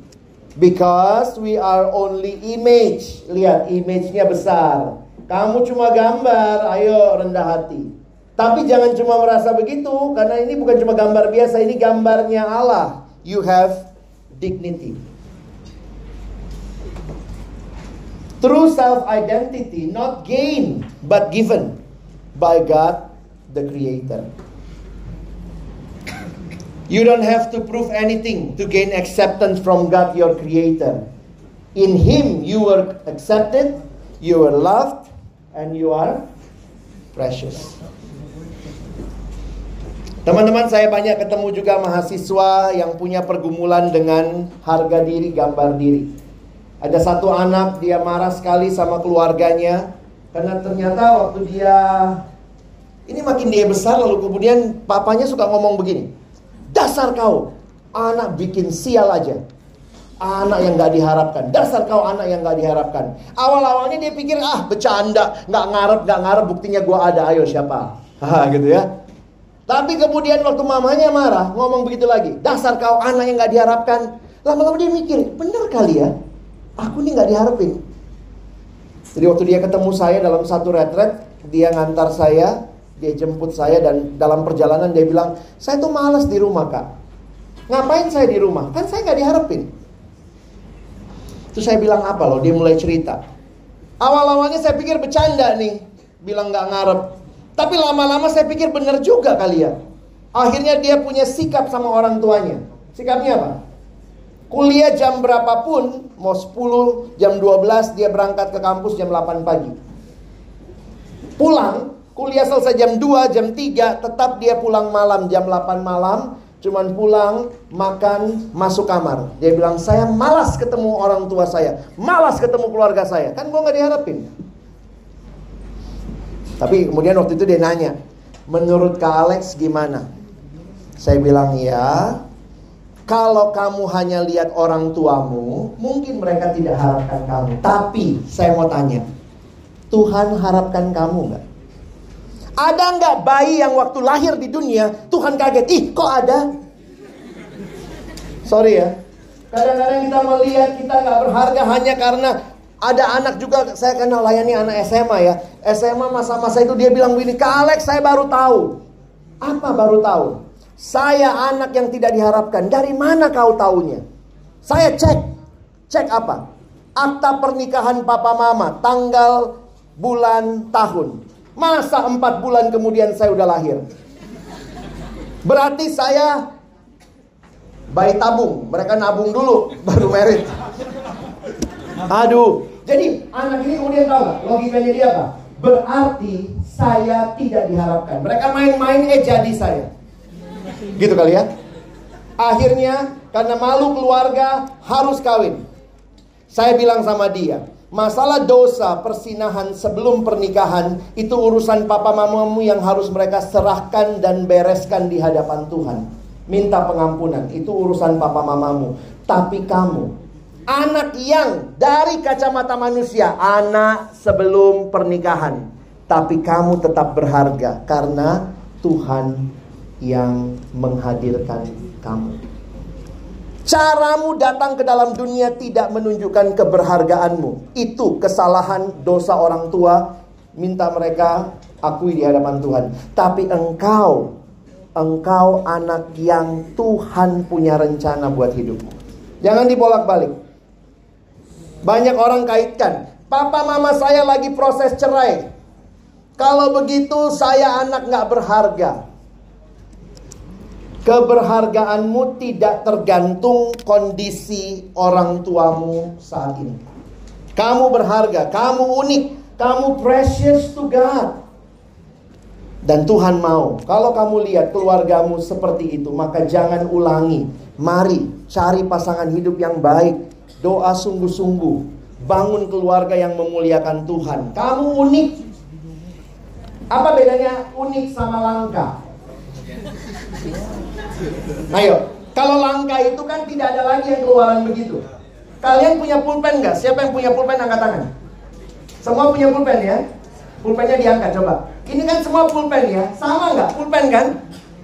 Because we are only image. Lihat, image-nya besar. Kamu cuma gambar, ayo rendah hati. Tapi jangan cuma merasa begitu, karena ini bukan cuma gambar biasa, ini gambarnya Allah. You have dignity. True self-identity, not gain, but given by God the Creator. You don't have to prove anything to gain acceptance from God, your Creator. In Him, you were accepted, you were loved, and you are precious. Teman-teman, saya banyak ketemu juga mahasiswa yang punya pergumulan dengan harga diri, gambar diri. Ada satu anak, dia marah sekali sama keluarganya karena ternyata waktu dia ini makin dia besar lalu kemudian papanya suka ngomong begini. Dasar kau, anak bikin sial aja. Anak yang gak diharapkan. Dasar kau anak yang gak diharapkan. Awal-awalnya dia pikir, ah bercanda. Gak ngarep, gak ngarep, buktinya gue ada. Ayo siapa? Gitu ya. Tapi kemudian waktu mamanya marah, ngomong begitu lagi. Dasar kau anak yang gak diharapkan. Lama-lama dia mikir, bener kali ya. Aku ini gak diharapin. Jadi waktu dia ketemu saya dalam satu retret, dia ngantar saya, dia jemput saya dan dalam perjalanan dia bilang, saya tuh males di rumah kak. Ngapain saya di rumah? Kan saya nggak diharapin. Terus saya bilang apa loh? Dia mulai cerita. Awal-awalnya saya pikir bercanda nih, bilang nggak ngarep. Tapi lama-lama saya pikir bener juga kali ya. Akhirnya dia punya sikap sama orang tuanya. Sikapnya apa? Kuliah jam berapapun, mau 10, jam 12 dia berangkat ke kampus jam 8 pagi. Pulang, kuliah selesai jam 2, jam 3, tetap dia pulang malam jam 8 malam, cuman pulang, makan, masuk kamar. Dia bilang, saya malas ketemu orang tua saya, malas ketemu keluarga saya. Kan gue gak diharapin. Tapi kemudian waktu itu dia nanya, menurut Kak Alex gimana? Saya bilang, ya kalau kamu hanya lihat orang tuamu, mungkin mereka tidak harapkan kamu. Tapi saya mau tanya, Tuhan harapkan kamu nggak? Ada nggak bayi yang waktu lahir di dunia Tuhan kaget, ih kok ada? Sorry ya, kadang-kadang kita melihat kita nggak berharga hanya karena ada anak juga saya kenal layani anak SMA ya. SMA masa-masa itu dia bilang begini, Kak Alex saya baru tahu. Apa baru tahu? Saya anak yang tidak diharapkan. Dari mana kau taunya? Saya cek. Cek apa? Akta pernikahan papa mama. Tanggal, bulan, tahun. Masa empat bulan kemudian saya udah lahir? Berarti saya bayi tabung. Mereka nabung dulu baru merit. Aduh. Jadi anak ini kemudian tahu gak? Logikanya dia apa? Berarti saya tidak diharapkan. Mereka main-main eh jadi saya. Gitu kali ya. Akhirnya karena malu keluarga harus kawin. Saya bilang sama dia, masalah dosa persinahan sebelum pernikahan itu urusan papa mamamu yang harus mereka serahkan dan bereskan di hadapan Tuhan. Minta pengampunan, itu urusan papa mamamu. Tapi kamu, anak yang dari kacamata manusia, anak sebelum pernikahan. Tapi kamu tetap berharga karena Tuhan yang menghadirkan kamu. Caramu datang ke dalam dunia tidak menunjukkan keberhargaanmu. Itu kesalahan dosa orang tua. Minta mereka akui di hadapan Tuhan. Tapi engkau, engkau anak yang Tuhan punya rencana buat hidupmu. Jangan dibolak-balik. Banyak orang kaitkan, papa mama saya lagi proses cerai. Kalau begitu saya anak gak berharga. Keberhargaanmu tidak tergantung kondisi orang tuamu saat ini. Kamu berharga, kamu unik, kamu precious to God. Dan Tuhan mau, kalau kamu lihat keluargamu seperti itu, maka jangan ulangi. Mari cari pasangan hidup yang baik, doa sungguh-sungguh, bangun keluarga yang memuliakan Tuhan. Kamu unik. Apa bedanya unik sama langka? Ayo, kalau langka itu kan tidak ada lagi yang keluaran begitu. Kalian punya pulpen nggak? Siapa yang punya pulpen angkat tangan? Semua punya pulpen ya? Pulpennya diangkat coba. Ini kan semua pulpen ya? Sama nggak? Pulpen kan?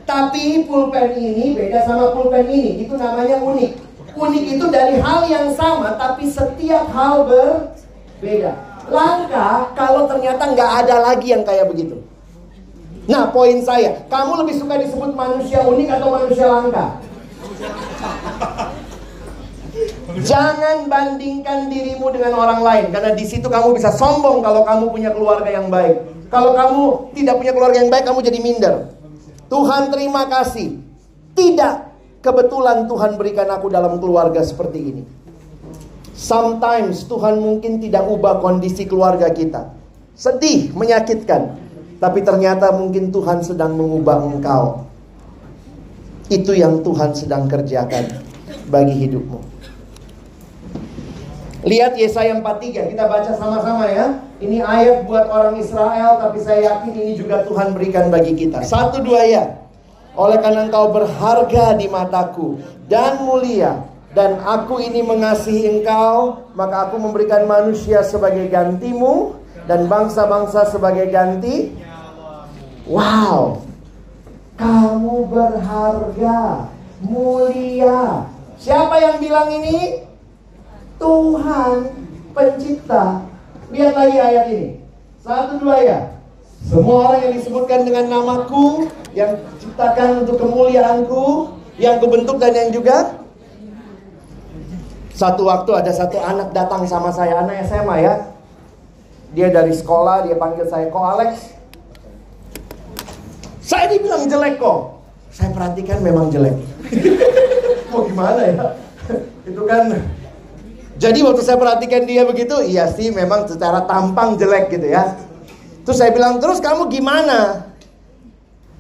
Tapi pulpen ini beda sama pulpen ini. Itu namanya unik. Unik itu dari hal yang sama, tapi setiap hal berbeda. Langka kalau ternyata nggak ada lagi yang kayak begitu. Nah, poin saya, kamu lebih suka disebut manusia unik atau manusia langka? Jangan bandingkan dirimu dengan orang lain karena di situ kamu bisa sombong kalau kamu punya keluarga yang baik. Kalau kamu tidak punya keluarga yang baik, kamu jadi minder. Tuhan terima kasih. Tidak kebetulan Tuhan berikan aku dalam keluarga seperti ini. Sometimes Tuhan mungkin tidak ubah kondisi keluarga kita. Sedih, menyakitkan. Tapi ternyata mungkin Tuhan sedang mengubah engkau. Itu yang Tuhan sedang kerjakan bagi hidupmu. Lihat Yesaya 43, kita baca sama-sama ya. Ini ayat buat orang Israel, tapi saya yakin ini juga Tuhan berikan bagi kita. Satu dua ya. Oleh karena engkau berharga di mataku dan mulia, dan aku ini mengasihi engkau, maka aku memberikan manusia sebagai gantimu dan bangsa-bangsa sebagai ganti Wow. Kamu berharga, mulia. Siapa yang bilang ini? Tuhan pencipta. Lihat lagi ayat ini. Satu dua ya. Semua orang yang disebutkan dengan namaku, yang ciptakan untuk kemuliaanku, yang kubentuk dan yang juga satu waktu ada satu anak datang sama saya, anak SMA ya. Dia dari sekolah, dia panggil saya, kok Alex? Saya dibilang jelek kok. Saya perhatikan memang jelek. Mau gimana ya? Itu kan jadi waktu saya perhatikan dia begitu, iya sih memang secara tampang jelek gitu ya. Terus saya bilang, terus kamu gimana?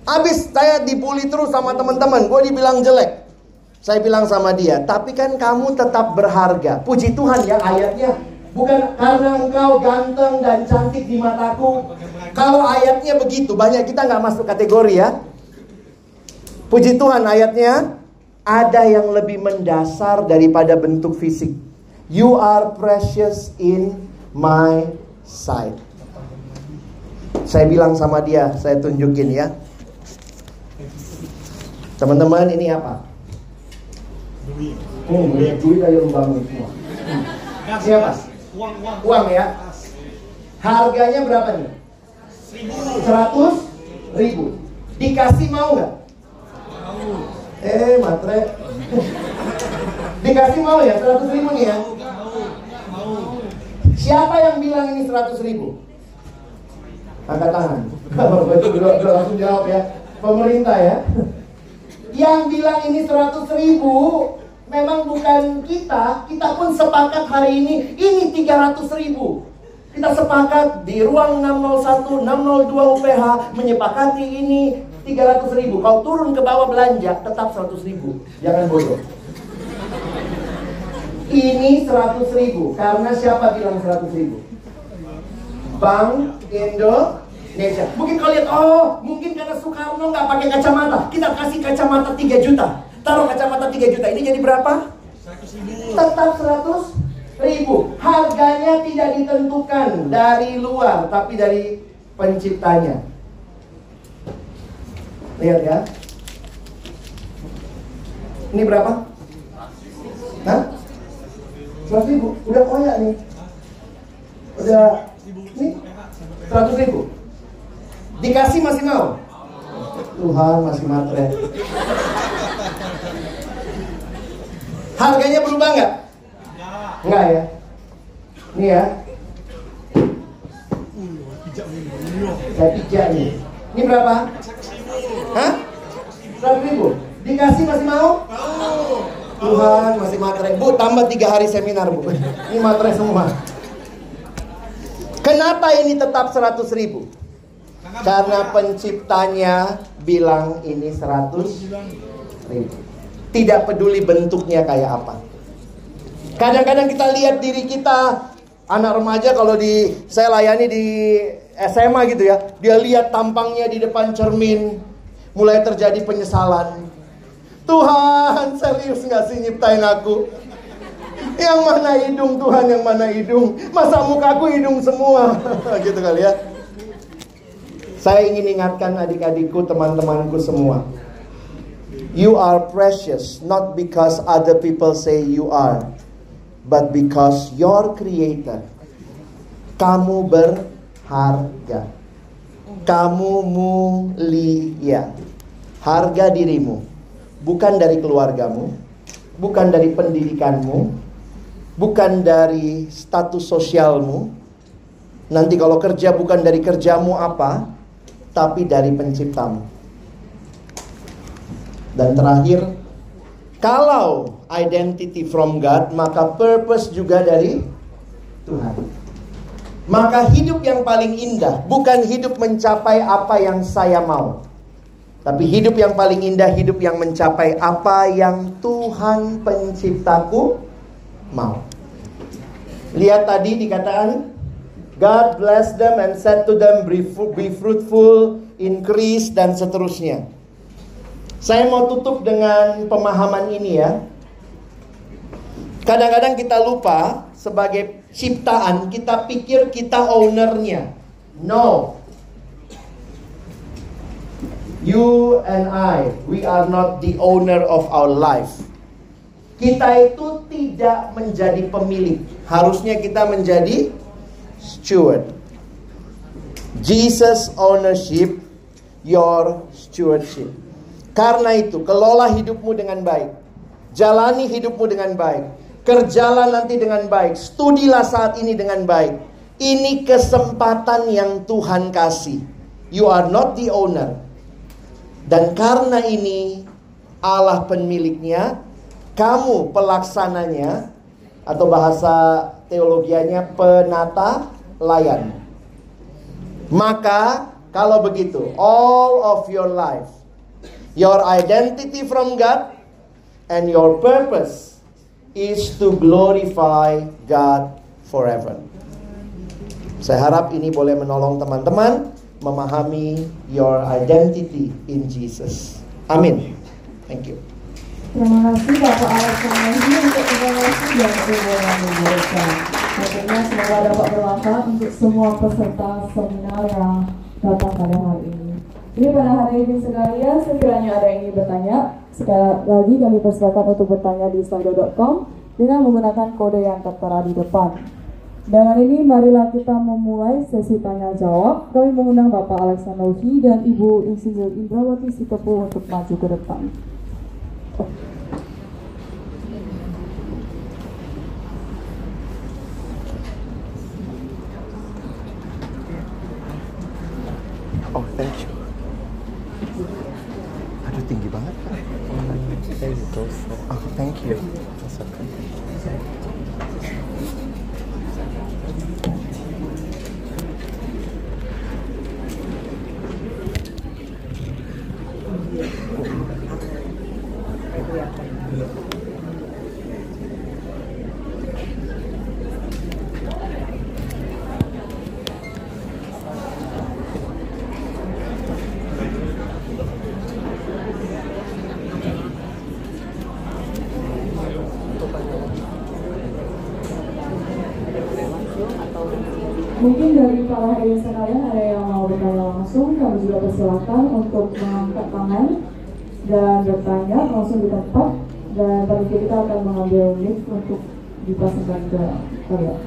Habis saya dibully terus sama teman-teman, gue dibilang jelek. Saya bilang sama dia, tapi kan kamu tetap berharga. Puji Tuhan ya ayatnya. Bukan karena engkau ganteng dan cantik di mataku. Kalau ayatnya begitu, banyak kita nggak masuk kategori ya. Puji Tuhan ayatnya, ada yang lebih mendasar daripada bentuk fisik. You are precious in my sight. Saya bilang sama dia, saya tunjukin ya. Teman-teman ini apa? Duit. Hmm, duit, duit ayo bangun semua. Ini apa? Uang, uang. Uang ya. Harganya berapa nih? Seratus ribu. Dikasih mau nggak? Eh, matre. Dikasih mau ya? Seratus ribu nih ya? Siapa yang bilang ini 100 ribu? Angkat tangan. Betul, langsung jawab ya. Pemerintah ya. Yang bilang ini 100 ribu memang bukan kita. Kita pun sepakat hari ini. Ini 300 ribu. Kita sepakat di ruang 601, 602 UPH menyepakati ini 300 ribu. Kalau turun ke bawah belanja tetap 100 ribu. Jangan bodoh. Ini 100 ribu. Karena siapa bilang 100 ribu? Bank Indonesia. Mungkin kau lihat oh mungkin karena Soekarno nggak pakai kacamata. Kita kasih kacamata 3 juta. Taruh kacamata 3 juta. Ini jadi berapa? 100 ribu. Tetap 100 ribu harganya tidak ditentukan dari luar tapi dari penciptanya lihat ya ini berapa Hah? Seratus ribu, udah koyak nih. Udah, nih, seratus ribu. Dikasih masih mau? Tuhan masih matre. Harganya berubah nggak? Enggak ya. Ini ya. Saya pijak nih. Ini berapa? Hah? Seratus ribu. Dikasih masih mau? Mau. Tuhan masih materai. Bu, tambah tiga hari seminar, Bu. Ini materai semua. Kenapa ini tetap 100 ribu? Karena penciptanya bilang ini 100 ribu. Tidak peduli bentuknya kayak apa. Kadang-kadang kita lihat diri kita anak remaja kalau di saya layani di SMA gitu ya, dia lihat tampangnya di depan cermin, mulai terjadi penyesalan. Tuhan serius gak sih nyiptain aku? Yang mana hidung Tuhan, yang mana hidung? Masa mukaku hidung semua? gitu kali ya. Saya ingin ingatkan adik-adikku, teman-temanku semua. You are precious not because other people say you are, but because your creator. Kamu berharga. Kamu mulia. Harga dirimu bukan dari keluargamu, bukan dari pendidikanmu, bukan dari status sosialmu. Nanti kalau kerja bukan dari kerjamu apa, tapi dari penciptamu. Dan terakhir, kalau identity from God, maka purpose juga dari Tuhan. Maka hidup yang paling indah bukan hidup mencapai apa yang saya mau tapi hidup yang paling indah, hidup yang mencapai apa yang Tuhan penciptaku mau. Lihat tadi dikatakan, God bless them and said to them, be fruitful, increase, dan seterusnya. Saya mau tutup dengan pemahaman ini ya. Kadang-kadang kita lupa sebagai ciptaan, kita pikir kita ownernya. No, You and I, we are not the owner of our life. Kita itu tidak menjadi pemilik. Harusnya kita menjadi steward. Jesus ownership, your stewardship. Karena itu, kelola hidupmu dengan baik. Jalani hidupmu dengan baik. Kerjalah nanti dengan baik. Studilah saat ini dengan baik. Ini kesempatan yang Tuhan kasih. You are not the owner. Dan karena ini Allah pemiliknya, kamu pelaksananya atau bahasa teologianya penata layan. Maka kalau begitu, all of your life, your identity from God and your purpose is to glorify God forever. Saya harap ini boleh menolong teman-teman memahami your identity in Jesus. Amin. Thank you. Terima kasih Bapak Alexander untuk informasi yang memberikan. Tentunya semoga dapat bermanfaat untuk semua peserta seminar yang datang pada hari ini. Jadi pada hari ini sekalian, sekiranya ada yang ingin bertanya, sekali lagi kami persilakan untuk bertanya di slido.com dengan menggunakan kode yang tertera di depan. Dengan ini marilah kita memulai sesi tanya jawab. Kami mengundang Bapak Alexander dan Ibu Insinyur Indrawati Sitepu untuk maju ke depan. Oh, thank you. Aduh, tinggi banget. Oh, thank you. Mungkin dari para hadirin sekalian ada yang mau bertanya langsung, kami juga persilakan untuk mengangkat tangan dan bertanya langsung di tempat dan panitia kita akan mengambil mic untuk kalian.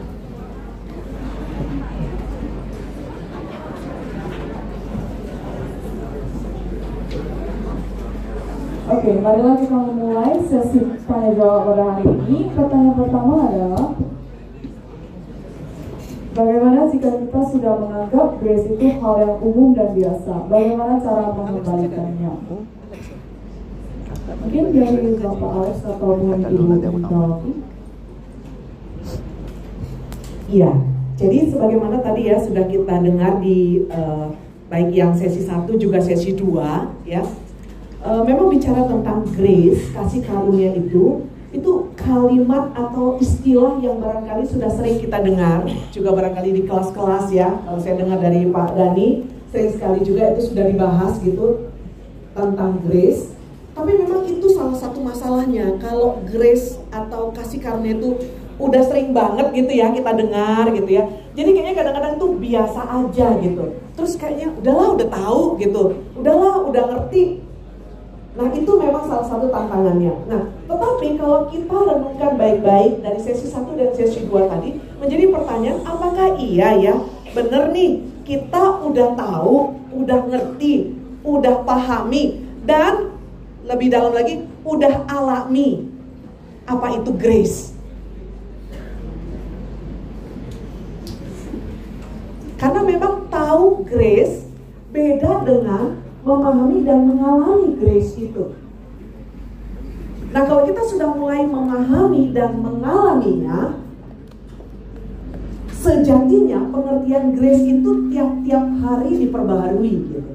Oke, marilah kita memulai sesi tanya jawab pada hari ini. Pertanyaan pertama adalah Bagaimana jika kita sudah menganggap grace itu hal yang umum dan biasa? Bagaimana cara mengembalikannya? Mungkin dari Bapak Alex atau Ibu Indrawati. Iya, jadi sebagaimana tadi ya sudah kita dengar di uh, baik yang sesi 1 juga sesi 2 ya. Uh, memang bicara tentang grace, kasih karunia itu itu kalimat atau istilah yang barangkali sudah sering kita dengar juga barangkali di kelas-kelas ya. Kalau saya dengar dari Pak Dani sering sekali juga itu sudah dibahas gitu tentang grace. Tapi memang itu salah satu masalahnya kalau grace atau kasih karunia itu udah sering banget gitu ya kita dengar gitu ya. Jadi kayaknya kadang-kadang tuh biasa aja gitu. Terus kayaknya udahlah udah tahu gitu. Udahlah udah ngerti. Nah itu memang salah satu tantangannya. Nah tetapi kalau kita renungkan baik-baik dari sesi 1 dan sesi 2 tadi menjadi pertanyaan apakah iya ya? Bener nih kita udah tahu, udah ngerti, udah pahami dan lebih dalam lagi udah alami. Apa itu grace. Karena memang tahu grace beda dengan memahami dan mengalami grace itu. Nah, kalau kita sudah mulai memahami dan mengalaminya, sejatinya pengertian grace itu tiap-tiap hari diperbaharui gitu.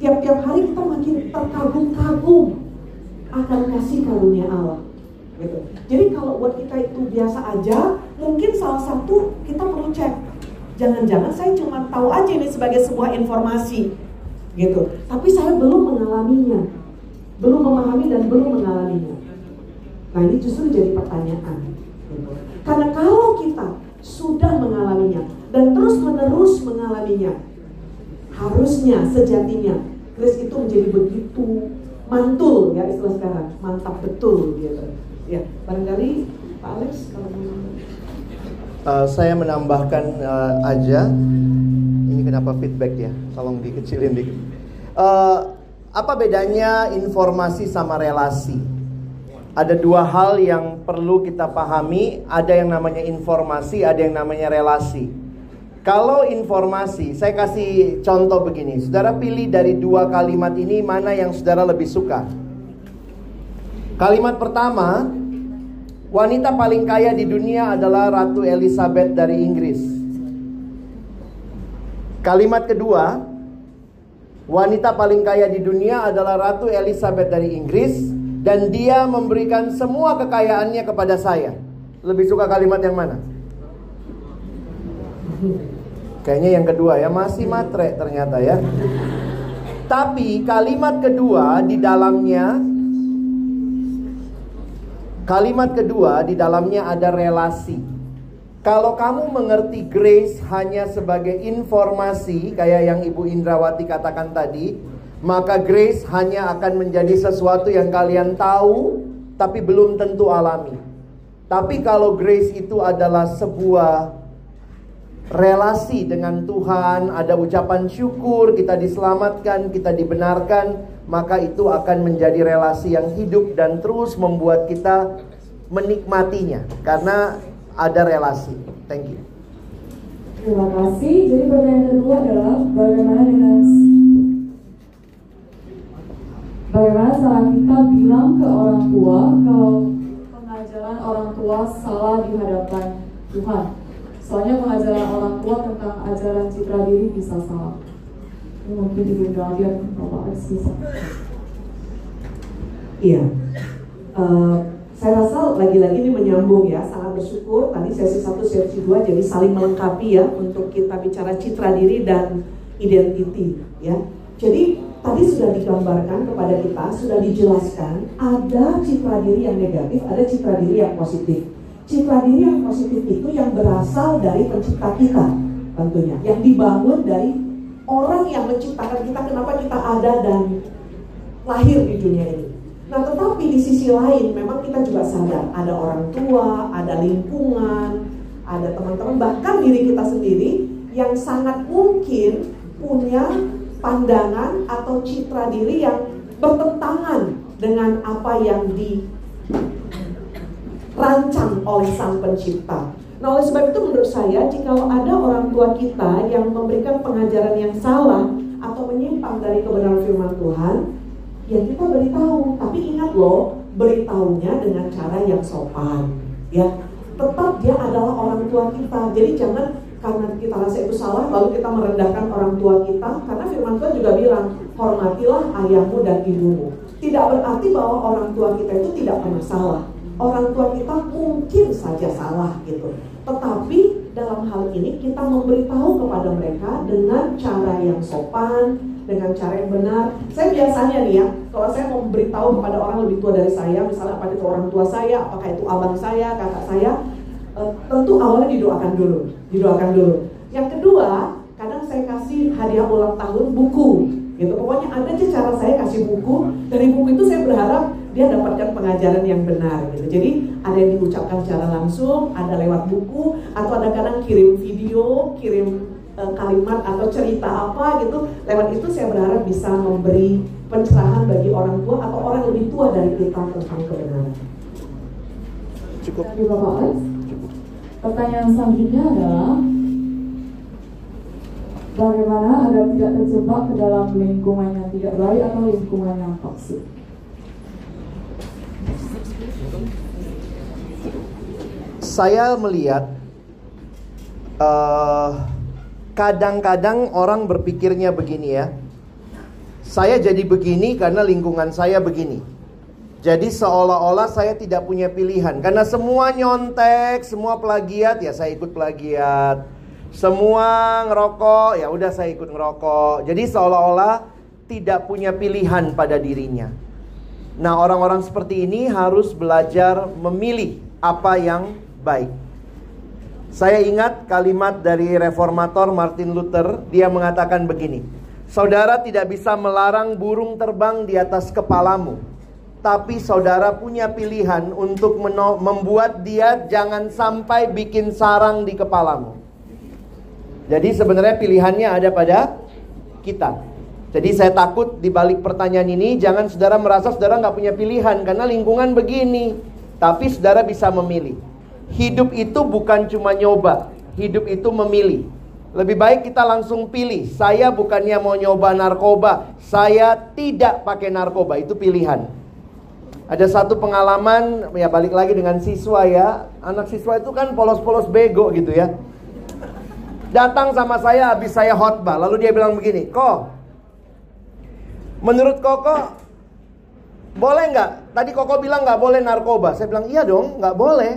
Tiap-tiap hari kita makin terkagum-kagum akan kasih karunia Allah. Gitu. Jadi kalau buat kita itu biasa aja, mungkin salah satu kita perlu cek. Jangan-jangan saya cuma tahu aja ini sebagai sebuah informasi gitu. Tapi saya belum mengalaminya, belum memahami dan belum mengalaminya. Nah ini justru jadi pertanyaan. Gitu. Karena kalau kita sudah mengalaminya dan terus menerus mengalaminya, harusnya sejatinya grace itu menjadi begitu mantul ya istilah sekarang, mantap betul gitu. Ya, barangkali Pak Alex kalau uh, saya menambahkan uh, aja. Ini kenapa feedback ya? Tolong dikecilin dikit. Uh, apa bedanya informasi sama relasi? Ada dua hal yang perlu kita pahami. Ada yang namanya informasi ada yang namanya relasi. Kalau informasi saya kasih contoh begini. Saudara pilih dari dua kalimat ini mana yang saudara lebih suka. Kalimat pertama Wanita paling kaya di dunia adalah Ratu Elizabeth dari Inggris. Kalimat kedua, wanita paling kaya di dunia adalah Ratu Elizabeth dari Inggris dan dia memberikan semua kekayaannya kepada saya. Lebih suka kalimat yang mana? Kayaknya yang kedua ya, masih matre ternyata ya. Tapi kalimat kedua di dalamnya Kalimat kedua di dalamnya ada relasi. Kalau kamu mengerti grace hanya sebagai informasi kayak yang Ibu Indrawati katakan tadi, maka grace hanya akan menjadi sesuatu yang kalian tahu tapi belum tentu alami. Tapi kalau grace itu adalah sebuah relasi dengan Tuhan, ada ucapan syukur, kita diselamatkan, kita dibenarkan, maka itu akan menjadi relasi yang hidup dan terus membuat kita menikmatinya karena ada relasi. Thank you. Terima kasih. Jadi pertanyaan kedua adalah bagaimana dengan bagaimana cara kita bilang ke orang tua kalau pengajaran orang tua salah di hadapan Tuhan. Soalnya pengajaran orang tua tentang ajaran citra diri bisa salah Bapak Alex bisa. Iya. Uh, saya rasa lagi-lagi ini menyambung ya, sangat bersyukur tadi sesi 1, sesi 2 jadi saling melengkapi ya untuk kita bicara citra diri dan identiti ya. Jadi tadi sudah digambarkan kepada kita, sudah dijelaskan ada citra diri yang negatif, ada citra diri yang positif. Citra diri yang positif itu yang berasal dari pencipta kita tentunya, yang dibangun dari orang yang menciptakan kita kenapa kita ada dan lahir di dunia ini. Nah tetapi di sisi lain memang kita juga sadar ada orang tua, ada lingkungan, ada teman-teman bahkan diri kita sendiri yang sangat mungkin punya pandangan atau citra diri yang bertentangan dengan apa yang dirancang oleh sang pencipta. Nah oleh sebab itu menurut saya jika ada orang tua kita yang memberikan pengajaran yang salah atau menyimpang dari kebenaran firman Tuhan, ya kita beritahu. Tapi ingat loh, beritahunya dengan cara yang sopan. Ya, tetap dia adalah orang tua kita. Jadi jangan karena kita rasa itu salah lalu kita merendahkan orang tua kita karena firman Tuhan juga bilang hormatilah ayahmu dan ibumu. Tidak berarti bahwa orang tua kita itu tidak pernah salah. Orang tua kita mungkin saja salah gitu. Tetapi dalam hal ini kita memberitahu kepada mereka dengan cara yang sopan, dengan cara yang benar. Saya biasanya nih ya, kalau saya mau memberitahu kepada orang lebih tua dari saya, misalnya apa itu orang tua saya, apakah itu abang saya, kakak saya, eh, tentu awalnya didoakan dulu, didoakan dulu. Yang kedua, kadang saya kasih hadiah ulang tahun buku, gitu. Pokoknya ada aja cara saya kasih buku. Dari buku itu saya berharap dia dapatkan pengajaran yang benar gitu. Jadi ada yang diucapkan secara langsung, ada lewat buku, atau ada kadang kirim video, kirim uh, kalimat atau cerita apa gitu. Lewat itu saya berharap bisa memberi pencerahan bagi orang tua atau orang lebih tua dari kita tentang kebenaran. Cukup. Tadi Bapak Alex. Pertanyaan selanjutnya adalah bagaimana agar tidak terjebak ke dalam lingkungan yang tidak baik atau lingkungan yang toksik? Saya melihat eh, kadang-kadang orang berpikirnya begini ya. Saya jadi begini karena lingkungan saya begini. Jadi seolah-olah saya tidak punya pilihan karena semua nyontek, semua plagiat ya saya ikut plagiat. Semua ngerokok ya udah saya ikut ngerokok. Jadi seolah-olah tidak punya pilihan pada dirinya. Nah, orang-orang seperti ini harus belajar memilih apa yang baik. Saya ingat kalimat dari reformator Martin Luther, dia mengatakan begini. Saudara tidak bisa melarang burung terbang di atas kepalamu. Tapi saudara punya pilihan untuk membuat dia jangan sampai bikin sarang di kepalamu. Jadi sebenarnya pilihannya ada pada kita. Jadi saya takut di balik pertanyaan ini jangan saudara merasa saudara nggak punya pilihan karena lingkungan begini. Tapi saudara bisa memilih. Hidup itu bukan cuma nyoba, hidup itu memilih. Lebih baik kita langsung pilih. Saya bukannya mau nyoba narkoba, saya tidak pakai narkoba. Itu pilihan. Ada satu pengalaman, ya balik lagi dengan siswa ya. Anak siswa itu kan polos-polos bego gitu ya. Datang sama saya habis saya khotbah, lalu dia bilang begini, kok menurut Koko boleh nggak? Tadi Koko bilang nggak boleh narkoba. Saya bilang iya dong, nggak boleh.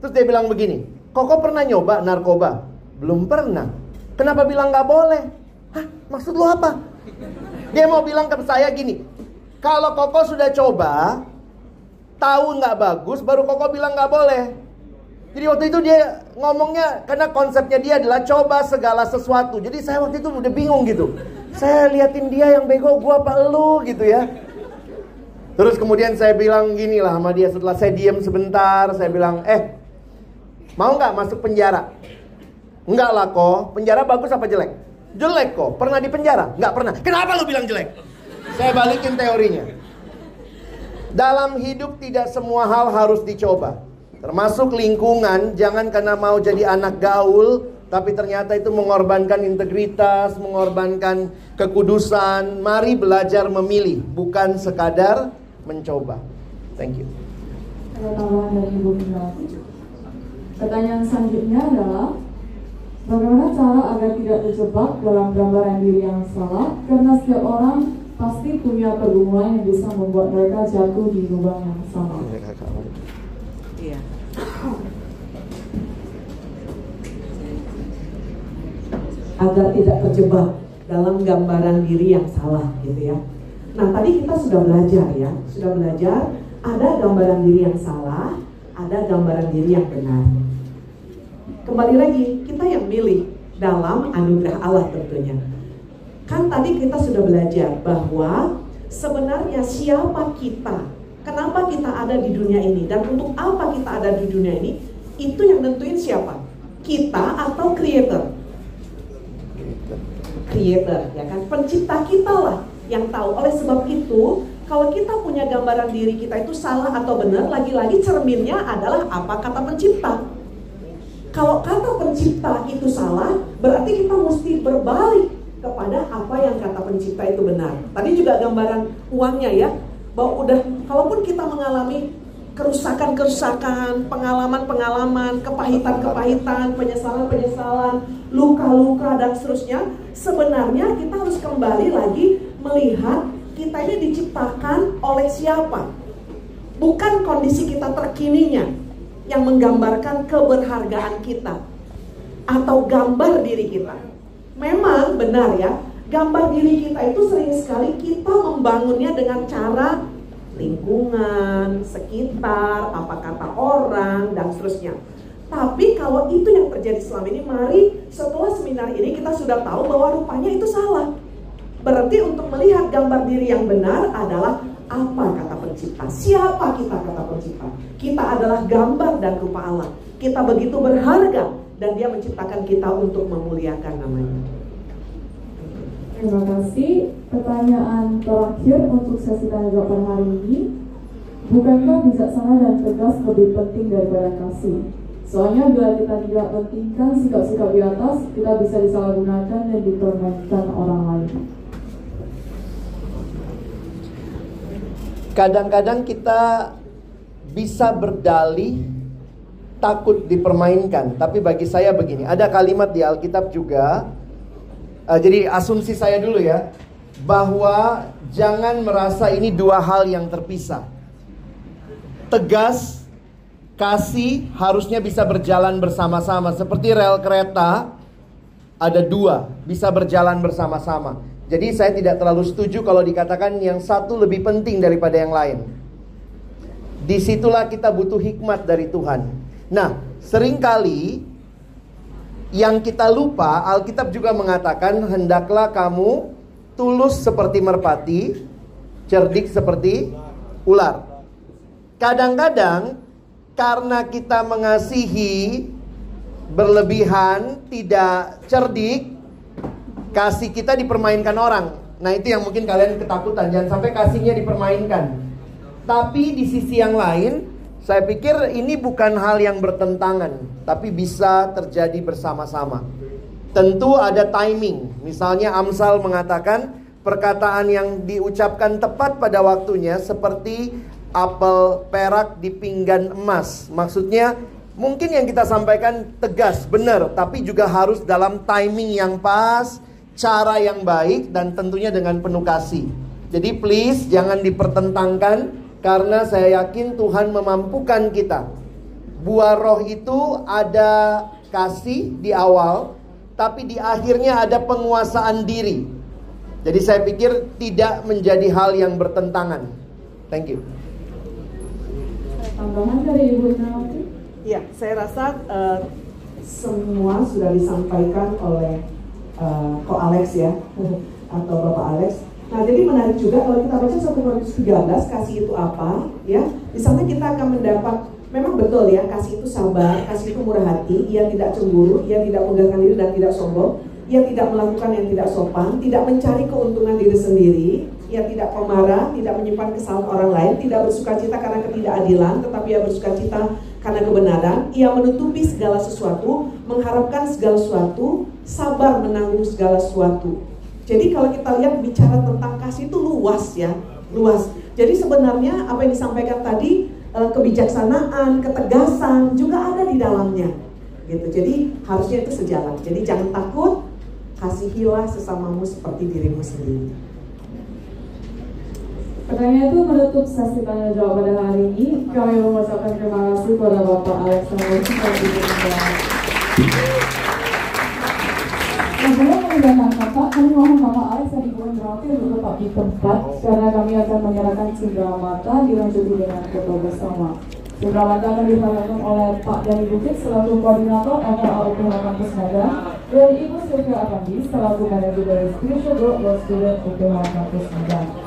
Terus dia bilang begini, Koko pernah nyoba narkoba? Belum pernah. Kenapa bilang nggak boleh? Hah, maksud lu apa? Dia mau bilang ke saya gini, kalau Koko sudah coba, tahu nggak bagus, baru Koko bilang nggak boleh. Jadi waktu itu dia ngomongnya karena konsepnya dia adalah coba segala sesuatu. Jadi saya waktu itu udah bingung gitu. Saya liatin dia yang bego, gua apa lu gitu ya. Terus kemudian saya bilang gini lah sama dia setelah saya diem sebentar, saya bilang, eh mau nggak masuk penjara? Enggak lah kok, penjara bagus apa jelek? Jelek kok, pernah di penjara? Enggak pernah. Kenapa lu bilang jelek? Saya balikin teorinya. Dalam hidup tidak semua hal harus dicoba. Termasuk lingkungan, jangan karena mau jadi anak gaul, tapi ternyata itu mengorbankan integritas, mengorbankan kekudusan. Mari belajar memilih, bukan sekadar mencoba. Thank you. Pertanyaan selanjutnya adalah Bagaimana cara agar tidak terjebak dalam gambaran diri yang salah? Karena setiap orang pasti punya pergumulan yang bisa membuat mereka jatuh di lubang yang sama. Agar tidak terjebak dalam gambaran diri yang salah, gitu ya. Nah, tadi kita sudah belajar ya, sudah belajar ada gambaran diri yang salah, ada gambaran diri yang benar. Kembali lagi, kita yang milih dalam anugerah Allah tentunya. Kan tadi kita sudah belajar bahwa sebenarnya siapa kita, kenapa kita ada di dunia ini, dan untuk apa kita ada di dunia ini, itu yang nentuin siapa? Kita atau creator? Creator, ya kan? Pencipta kita lah yang tahu. Oleh sebab itu, kalau kita punya gambaran diri kita itu salah atau benar, lagi-lagi cerminnya adalah apa kata pencipta. Kalau kata pencipta itu salah, berarti kita mesti berbalik kepada apa yang kata pencipta itu benar. Tadi juga gambaran uangnya ya, bahwa udah kalaupun kita mengalami kerusakan-kerusakan, pengalaman-pengalaman, kepahitan-kepahitan, penyesalan-penyesalan, luka-luka dan seterusnya, sebenarnya kita harus kembali lagi melihat kita ini diciptakan oleh siapa? Bukan kondisi kita terkininya, yang menggambarkan keberhargaan kita atau gambar diri kita. Memang benar ya, gambar diri kita itu sering sekali kita membangunnya dengan cara lingkungan, sekitar, apa kata orang, dan seterusnya. Tapi kalau itu yang terjadi selama ini, mari setelah seminar ini kita sudah tahu bahwa rupanya itu salah. Berarti untuk melihat gambar diri yang benar adalah apa kata pencipta? Siapa kita kata pencipta? Kita adalah gambar dan rupa Allah. Kita begitu berharga dan dia menciptakan kita untuk memuliakan namanya. Terima kasih. Pertanyaan terakhir untuk sesi tanya jawab hari ini. Bukankah bijaksana dan tegas lebih penting daripada kasih? Soalnya bila kita tidak pentingkan sikap-sikap di atas, kita bisa disalahgunakan dan dipermainkan orang lain. Kadang-kadang kita bisa berdalih takut dipermainkan. Tapi bagi saya begini, ada kalimat di Alkitab juga. Uh, jadi asumsi saya dulu ya, bahwa jangan merasa ini dua hal yang terpisah. Tegas, kasih harusnya bisa berjalan bersama-sama. Seperti rel kereta, ada dua, bisa berjalan bersama-sama. Jadi saya tidak terlalu setuju kalau dikatakan yang satu lebih penting daripada yang lain. Di situlah kita butuh hikmat dari Tuhan. Nah, sering kali yang kita lupa, Alkitab juga mengatakan hendaklah kamu tulus seperti merpati, cerdik seperti ular. Kadang-kadang karena kita mengasihi berlebihan, tidak cerdik, kasih kita dipermainkan orang. Nah, itu yang mungkin kalian ketakutan, jangan sampai kasihnya dipermainkan. Tapi di sisi yang lain, saya pikir ini bukan hal yang bertentangan, tapi bisa terjadi bersama-sama. Tentu ada timing. Misalnya Amsal mengatakan perkataan yang diucapkan tepat pada waktunya seperti apel perak di pinggan emas. Maksudnya mungkin yang kita sampaikan tegas, benar, tapi juga harus dalam timing yang pas, cara yang baik dan tentunya dengan penuh kasih. Jadi please jangan dipertentangkan karena saya yakin Tuhan memampukan kita. Buah roh itu ada kasih di awal, tapi di akhirnya ada penguasaan diri. Jadi saya pikir tidak menjadi hal yang bertentangan. Thank you tambahan dari Ibu Nawati? Ya, saya rasa uh, semua sudah disampaikan oleh uh, Ko Alex ya, atau Bapak Alex. Nah, jadi menarik juga kalau kita baca 1 Korintus 13 kasih itu apa, ya. Di sana kita akan mendapat memang betul ya, kasih itu sabar, kasih itu murah hati, ia tidak cemburu, ia tidak mengganggu diri dan tidak sombong, ia tidak melakukan yang tidak sopan, tidak mencari keuntungan diri sendiri, ia tidak pemarah, tidak menyimpan kesalahan orang lain, tidak bersuka cita karena ketidakadilan, tetapi ia bersuka cita karena kebenaran. Ia menutupi segala sesuatu, mengharapkan segala sesuatu, sabar menanggung segala sesuatu. Jadi kalau kita lihat bicara tentang kasih itu luas ya, luas. Jadi sebenarnya apa yang disampaikan tadi eh, kebijaksanaan, ketegasan juga ada di dalamnya. Gitu. Jadi harusnya itu sejalan. Jadi jangan takut, kasihilah sesamamu seperti dirimu sendiri. Pertanyaan itu menutup sesi tanya jawab pada hari ini. Kami mengucapkan terima kasih kepada Bapak Alex Samuelsi yang menjawab. Sebelum meninggalkan tempat, kami mohon Bapak Alex dan Ibu Indrawati untuk tetap di tempat karena kami akan menyerahkan cindera mata dilanjuti dengan foto bersama. Cindera mata akan disampaikan oleh Pak dan Ibu Kit selaku koordinator FLA UPH Kampus Medan dan Ibu Sylvia Avandi selaku manajer dari Spiritual Growth Student UPH Kampus Medan.